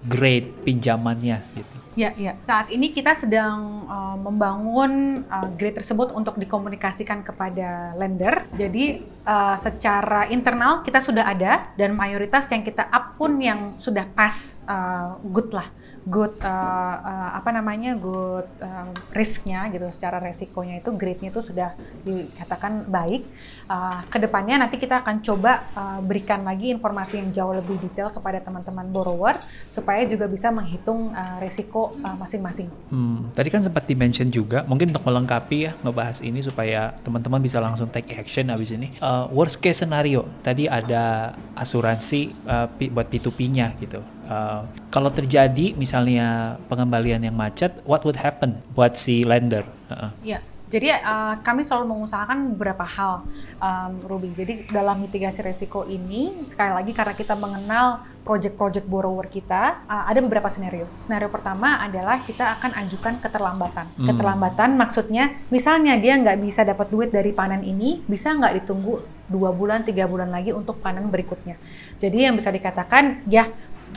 grade pinjamannya gitu? Ya, ya. Saat ini kita sedang uh, membangun uh, grade tersebut untuk dikomunikasikan kepada lender. Jadi uh, secara internal kita sudah ada dan mayoritas yang kita up pun yang sudah pas uh, good lah, good uh, uh, apa namanya good uh, risknya gitu. Secara resikonya itu grade-nya itu sudah dikatakan baik. Uh, ke depannya nanti kita akan coba uh, berikan lagi informasi yang jauh lebih detail kepada teman-teman borrower supaya juga bisa menghitung uh, resiko uh, masing-masing. Hmm, tadi kan sempat dimention juga, mungkin untuk melengkapi ya ngebahas ini supaya teman-teman bisa langsung take action habis ini. Uh, worst case scenario, tadi ada asuransi uh, buat P2P-nya gitu. Uh, kalau terjadi misalnya pengembalian yang macet, what would happen buat si lender? Uh-uh. Ya, jadi uh, kami selalu mengusahakan beberapa hal, um, Ruby. Jadi dalam mitigasi resiko ini, sekali lagi karena kita mengenal project-project borrower kita, uh, ada beberapa skenario. Skenario pertama adalah kita akan ajukan keterlambatan. Hmm. Keterlambatan maksudnya, misalnya dia nggak bisa dapat duit dari panen ini, bisa nggak ditunggu dua bulan, tiga bulan lagi untuk panen berikutnya. Jadi yang bisa dikatakan, ya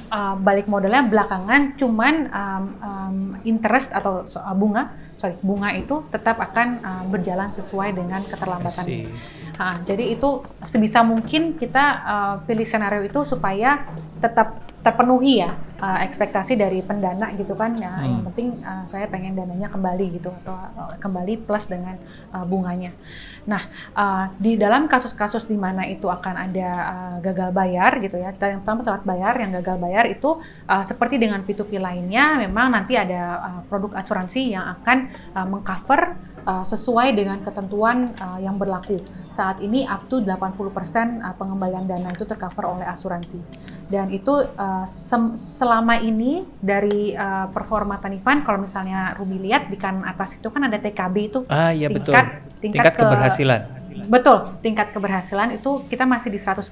uh, balik modalnya belakangan, cuman um, um, interest atau uh, bunga, sorry bunga itu tetap akan uh, berjalan sesuai dengan keterlambatan. Ha, jadi itu sebisa mungkin kita uh, pilih skenario itu supaya tetap terpenuhi ya uh, ekspektasi dari pendana gitu kan. Ya, Hmm. Yang penting uh, saya pengen dananya kembali gitu atau uh, kembali plus dengan uh, bunganya. Nah, uh, di dalam kasus-kasus di mana itu akan ada uh, gagal bayar gitu ya, yang pertama telat bayar, yang gagal bayar itu uh, seperti dengan P2P lainnya, memang nanti ada uh, produk asuransi yang akan uh, mengcover uh, sesuai dengan ketentuan uh, yang berlaku. Saat ini up to 80% uh, pengembalian dana itu tercover oleh asuransi. Dan itu uh, sem- selama ini dari uh, performa Tanifan, kalau misalnya Ruby lihat di kanan atas itu kan ada TKB itu Ah iya betul. tingkat tingkat, ke- keberhasilan. Betul, tingkat keberhasilan itu kita masih di 100%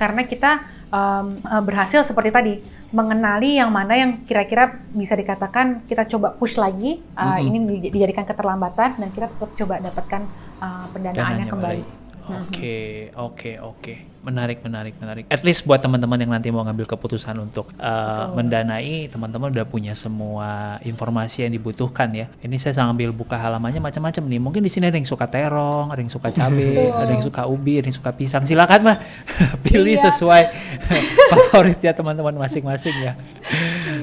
karena kita um, berhasil seperti tadi mengenali yang mana yang kira-kira bisa dikatakan kita coba push lagi uh, Mhm. ini di- dijadikan keterlambatan dan kita tetap coba dapatkan uh, pendanaannya Dananya kembali. Oke, oke, oke. Menarik, menarik, menarik. At least buat teman-teman yang nanti mau ngambil keputusan untuk uh, mendanai, teman-teman udah punya semua informasi yang dibutuhkan ya. Ini saya sambil buka halamannya macam-macam nih. Mungkin di sini ada yang suka terong, ada yang suka cabai, ada yang suka ubi, ada yang suka pisang. Silakan mah pilih Iya. sesuai favoritnya teman-teman masing-masing ya.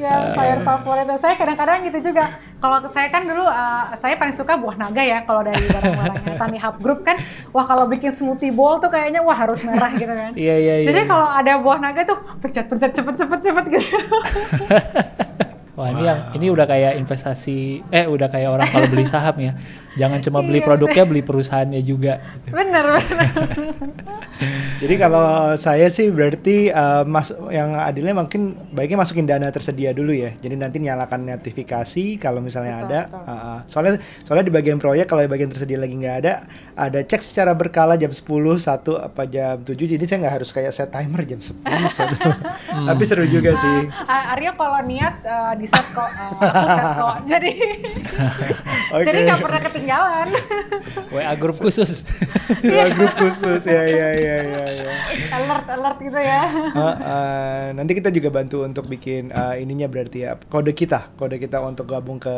Iya, sayur favorit. Saya kadang-kadang gitu juga. Kalau saya kan dulu, uh, saya paling suka buah naga ya. Kalau dari barang-barangnya Tani Hub Group kan, wah kalau bikin smoothie bowl tuh kayaknya wah harus merah gitu kan. Iya, iya, iya. Jadi kalau ada buah naga tuh pencet-pencet cepet-cepet cepet gitu. Wah ini yang ini udah kayak investasi eh udah kayak orang kalau beli saham ya jangan cuma beli Iya, produknya beli perusahaannya juga gitu. bener bener. Jadi kalau saya sih berarti eh, mas yang adilnya mungkin baiknya masukin dana tersedia dulu ya. Jadi nanti nyalakan notifikasi kalau misalnya Betul, ada. betul. Ah. soalnya soalnya di bagian proyek kalau di bagian tersedia lagi nggak ada, ada cek secara berkala jam 10, 1 apa jam 7. Jadi saya nggak harus kayak set timer jam 10, 1. Tapi seru juga sih. Ah, Aryo kalau niat uh, di set kok, uh, aku set kok. Jadi Oke. jadi nggak pernah ketinggalan. WA grup khusus Dua grup khusus ya ya ya ya. ya. alert alert gitu ya. Ah, ah, nanti kita juga bantu untuk bikin ah, ininya berarti ya kode kita kode kita untuk gabung ke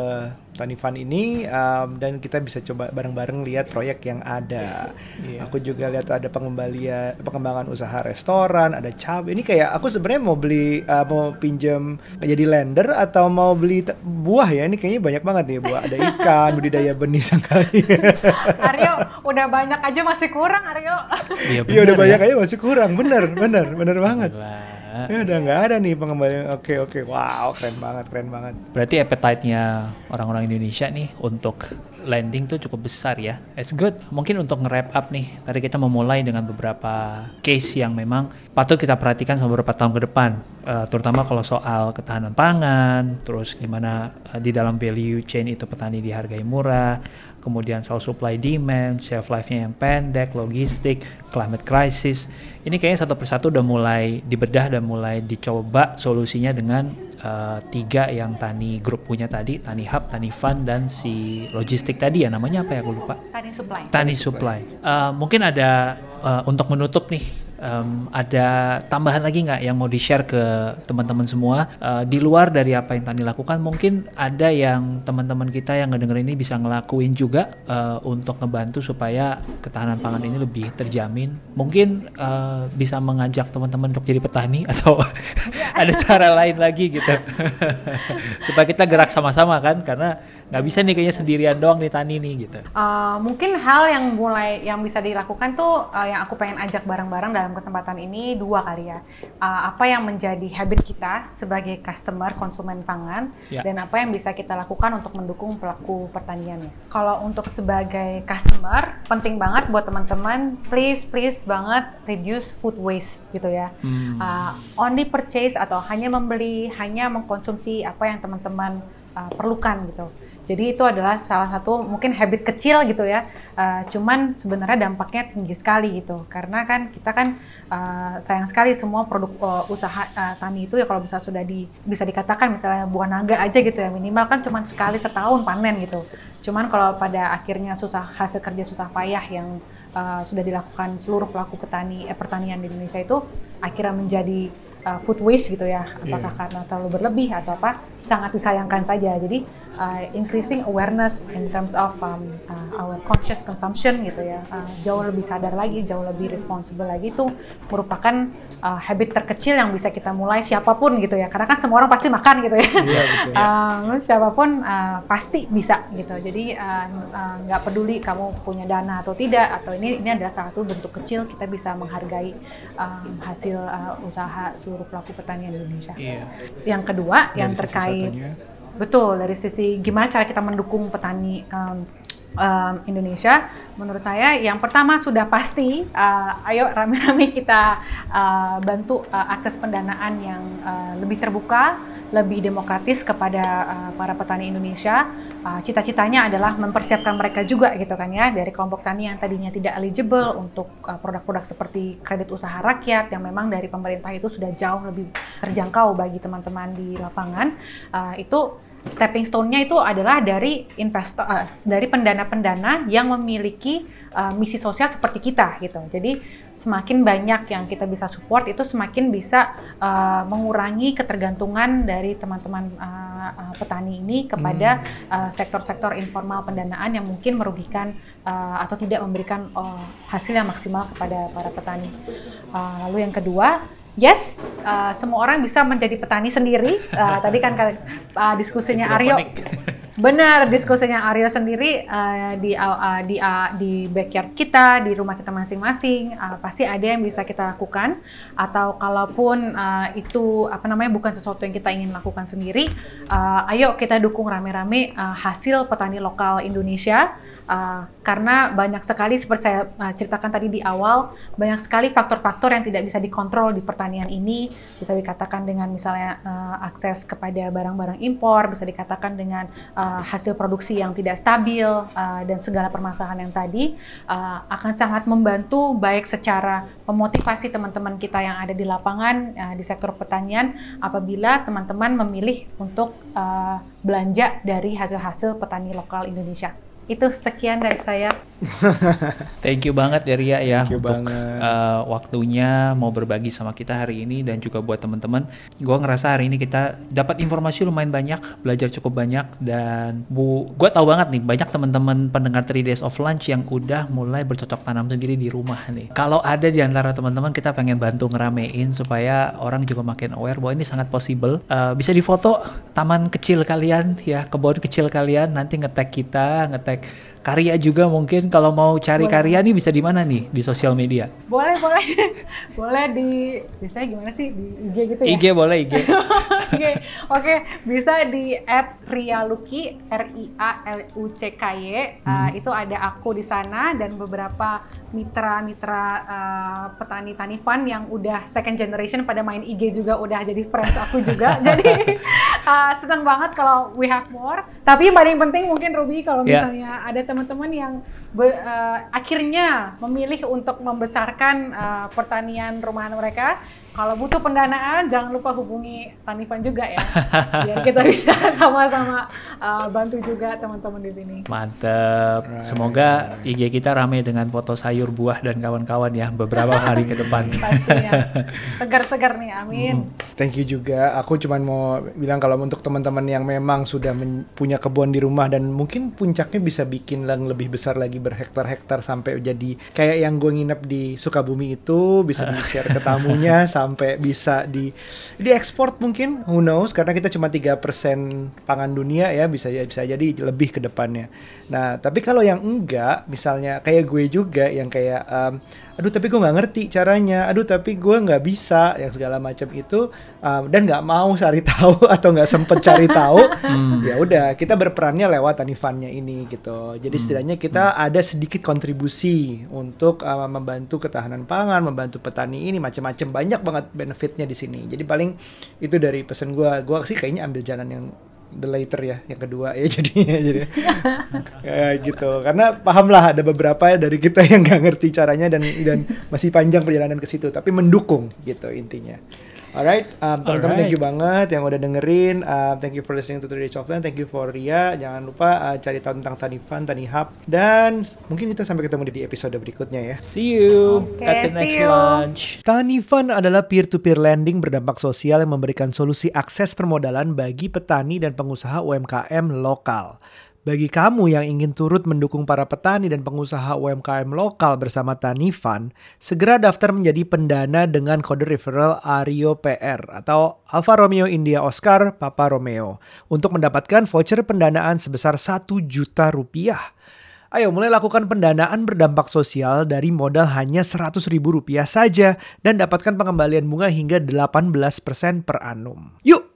Tani Fun ini um, dan kita bisa coba bareng-bareng lihat proyek yang ada. Iya. Aku juga lihat ada pengembalian pengembangan usaha restoran, ada cabai. Ini kayak aku sebenarnya mau beli ah, mau pinjam jadi lender atau mau beli buah ya. Ini kayaknya banyak banget nih buah. Ada ikan, budidaya benih sangkai. Aryo udah banyak aja masih kurang Aryo. Iya Iya udah bener banyak ya. aja masih kurang. Bener, bener, bener banget. Gila. Ya udah nggak ada nih pengembalian. Oke oke, wow keren banget keren banget. Berarti appetite-nya orang-orang Indonesia nih untuk landing tuh cukup besar ya. It's good. Mungkin untuk nge-wrap up nih, tadi kita memulai dengan beberapa case yang memang patut kita perhatikan selama beberapa tahun ke depan. Eh, terutama kalau soal ketahanan pangan, terus gimana eh, di dalam value chain itu petani dihargai murah, kemudian soal supply demand, shelf life-nya yang pendek, logistik, climate crisis. Ini kayaknya satu persatu udah mulai dibedah dan mulai dicoba solusinya dengan eh, tiga yang Tani Group punya tadi, Tani Hub, Tani Fund, dan si logistik tadi ya namanya apa ya aku lupa. Tadi supply. Tani Supply. Eh, mungkin ada eh, untuk menutup nih, em, ada tambahan lagi nggak yang mau di share ke teman-teman semua Eh, di luar dari apa yang Tani lakukan? Mungkin ada yang teman-teman kita yang ngedenger ini bisa ngelakuin juga eh, untuk ngebantu supaya ketahanan pangan ini lebih terjamin. Mungkin eh, bisa mengajak teman-teman untuk jadi petani atau ada cara lain lagi gitu supaya kita gerak sama-sama kan karena nggak bisa nih kayaknya sendirian doang nih tani nih gitu. Uh, mungkin hal yang mulai yang bisa dilakukan tuh uh, yang aku pengen ajak bareng-bareng dalam kesempatan ini dua kali ya. Uh, apa yang menjadi habit kita sebagai customer konsumen pangan Ya. dan apa yang bisa kita lakukan untuk mendukung pelaku pertaniannya. Kalau untuk sebagai customer penting banget buat teman-teman please please banget reduce food waste gitu ya. Hmm. Uh, only purchase atau hanya membeli hanya mengkonsumsi apa yang teman-teman uh, perlukan gitu. Jadi itu adalah salah satu mungkin habit kecil gitu ya. Uh, cuman sebenarnya dampaknya tinggi sekali gitu. Karena kan kita kan uh, sayang sekali semua produk uh, usaha uh, tani itu ya kalau bisa sudah di bisa dikatakan misalnya buah naga aja gitu ya minimal kan cuman sekali setahun panen gitu. Cuman kalau pada akhirnya susah hasil kerja susah payah yang uh, sudah dilakukan seluruh pelaku petani eh, pertanian di Indonesia itu akhirnya menjadi uh, food waste gitu ya apakah karena terlalu berlebih atau apa sangat disayangkan saja jadi uh, increasing awareness in terms of um, uh, our conscious consumption gitu ya uh, jauh lebih sadar lagi jauh lebih responsible lagi itu merupakan uh, habit terkecil yang bisa kita mulai siapa pun gitu ya karena kan semua orang pasti makan gitu ya Iya betul. Uh, siapa pun uh, pasti bisa gitu. Jadi uh, uh, nggak peduli kamu punya dana atau tidak atau ini ini adalah salah satu bentuk kecil kita bisa menghargai um, hasil uh, usaha seluruh pelaku pertanian di Indonesia. Iya. Yang kedua yang Dari sisi terkait satunya. betul dari sisi gimana cara kita mendukung petani um, um, Indonesia, menurut saya yang pertama sudah pasti, uh, ayo rame-rame kita uh, bantu uh, akses pendanaan yang uh, lebih terbuka, lebih demokratis kepada uh, para petani Indonesia. Uh, Cita-citanya adalah mempersiapkan mereka juga gitu kan ya dari kelompok tani yang tadinya tidak eligible untuk uh, produk-produk seperti kredit usaha rakyat yang memang dari pemerintah itu sudah jauh lebih terjangkau bagi teman-teman di lapangan. Uh, itu stepping stone-nya itu adalah dari investor, uh, dari pendana-pendana yang memiliki uh, misi sosial seperti kita gitu. Jadi semakin banyak yang kita bisa support itu semakin bisa uh, mengurangi ketergantungan dari teman-teman uh, uh, petani ini kepada uh, sektor-sektor informal pendanaan yang mungkin merugikan uh, atau tidak memberikan uh, hasil yang maksimal kepada para petani. Uh, lalu yang kedua Yes, uh, semua orang bisa menjadi petani sendiri. Uh, tadi kan uh, diskusinya Aryo, benar diskusinya Aryo sendiri uh, di uh, di uh, di backyard kita, di rumah kita masing-masing, uh, pasti ada yang bisa kita lakukan. Atau kalaupun uh, itu apa namanya bukan sesuatu yang kita ingin lakukan sendiri, uh, ayo kita dukung rame-rame uh, hasil petani lokal Indonesia. Uh, karena banyak sekali seperti saya uh, ceritakan tadi di awal, banyak sekali faktor-faktor yang tidak bisa dikontrol di pertanian ini. Bisa dikatakan dengan misalnya uh, akses kepada barang-barang impor, bisa dikatakan dengan uh, hasil produksi yang tidak stabil uh, dan segala permasalahan yang tadi uh, akan sangat membantu baik secara memotivasi teman-teman kita yang ada di lapangan uh, di sektor pertanian apabila teman-teman memilih untuk uh, belanja dari hasil-hasil petani lokal Indonesia. Itu sekian dari saya. Thank you banget ya Ria ya Thank you untuk banget. uh, waktunya mau berbagi sama kita hari ini dan juga buat teman-teman. Gua ngerasa hari ini kita dapat informasi lumayan banyak, belajar cukup banyak dan bu, gua tahu banget nih banyak teman-teman pendengar 3 Days of Lunch yang udah mulai bercocok tanam sendiri di rumah nih. Kalau ada di antara teman-teman kita pengen bantu ngeramein supaya orang juga makin aware bahwa ini sangat possible. Uh, bisa difoto taman kecil kalian ya, kebun kecil kalian nanti ngetek kita, ngetek Like. Karya juga mungkin kalau mau cari Boleh. karya nih bisa di mana nih di sosial media? Boleh, boleh. boleh di biasanya gimana sih di IG gitu ya? IG boleh IG. Oke, oke, bisa di @rialuki R I A L U C K Y. Uh, itu ada aku di sana dan beberapa mitra-mitra uh, petani Tanifan yang udah second generation pada main IG juga udah jadi friends aku juga. jadi uh, senang banget kalau we have more. Tapi yang paling penting mungkin Ruby kalau Ya. misalnya ada teman-teman yang be- uh, akhirnya memilih untuk membesarkan uh, pertanian rumahan mereka. Kalau butuh pendanaan, jangan lupa hubungi Tanifan juga ya, biar kita bisa sama-sama uh, bantu juga teman-teman di sini. Mantep. Semoga IG kita rame dengan foto sayur buah dan kawan-kawan ya beberapa hari ke depan. Pastinya segar-segar nih, amin. Thank you juga. Aku cuman mau bilang kalau untuk teman-teman yang memang sudah punya kebun di rumah dan mungkin puncaknya bisa bikin yang lebih besar lagi berhektar-hektar sampai jadi kayak yang gue nginep di Sukabumi itu bisa di-share ke tamunya sampai bisa di diekspor mungkin who knows karena kita cuma 3% pangan dunia ya bisa ya bisa jadi lebih ke depannya. Nah, tapi kalau yang enggak misalnya kayak gue juga yang kayak um, aduh tapi gue nggak ngerti caranya, aduh tapi gue nggak bisa. Yang segala macam itu um, dan nggak mau cari tahu atau nggak sempet cari tahu, ya udah kita berperannya lewat tanifannya ini gitu. Jadi setidaknya kita ada sedikit kontribusi untuk uh, membantu ketahanan pangan, membantu petani ini macam-macam banyak banget benefitnya di sini. Jadi paling itu dari pesan gue, gue sih kayaknya ambil jalan yang the later ya yang kedua ya jadinya jadi. Ya, gitu. Karena paham lah ada beberapa dari kita yang nggak ngerti caranya dan dan masih panjang perjalanan ke situ tapi mendukung gitu intinya Alright, um, teman-teman thank you banget yang udah dengerin. Um, thank you for listening to Today's Offline. Thank you for Ria. Jangan lupa uh, cari tahu tentang Tanifan, Tanihub. Dan mungkin kita sampai ketemu di episode berikutnya ya. See you Oke, at the next you. lunch. Tanifan adalah peer-to-peer lending berdampak sosial yang memberikan solusi akses permodalan bagi petani dan pengusaha UMKM lokal. Bagi kamu yang ingin turut mendukung para petani dan pengusaha UMKM lokal bersama Tanifan, segera daftar menjadi pendana dengan kode referral ARIO PR atau Alfa Romeo India Oscar Papa Romeo untuk mendapatkan voucher pendanaan sebesar 1 juta rupiah. Ayo mulai lakukan pendanaan berdampak sosial dari modal hanya 100 ribu rupiah saja dan dapatkan pengembalian bunga hingga 18% per annum. Yuk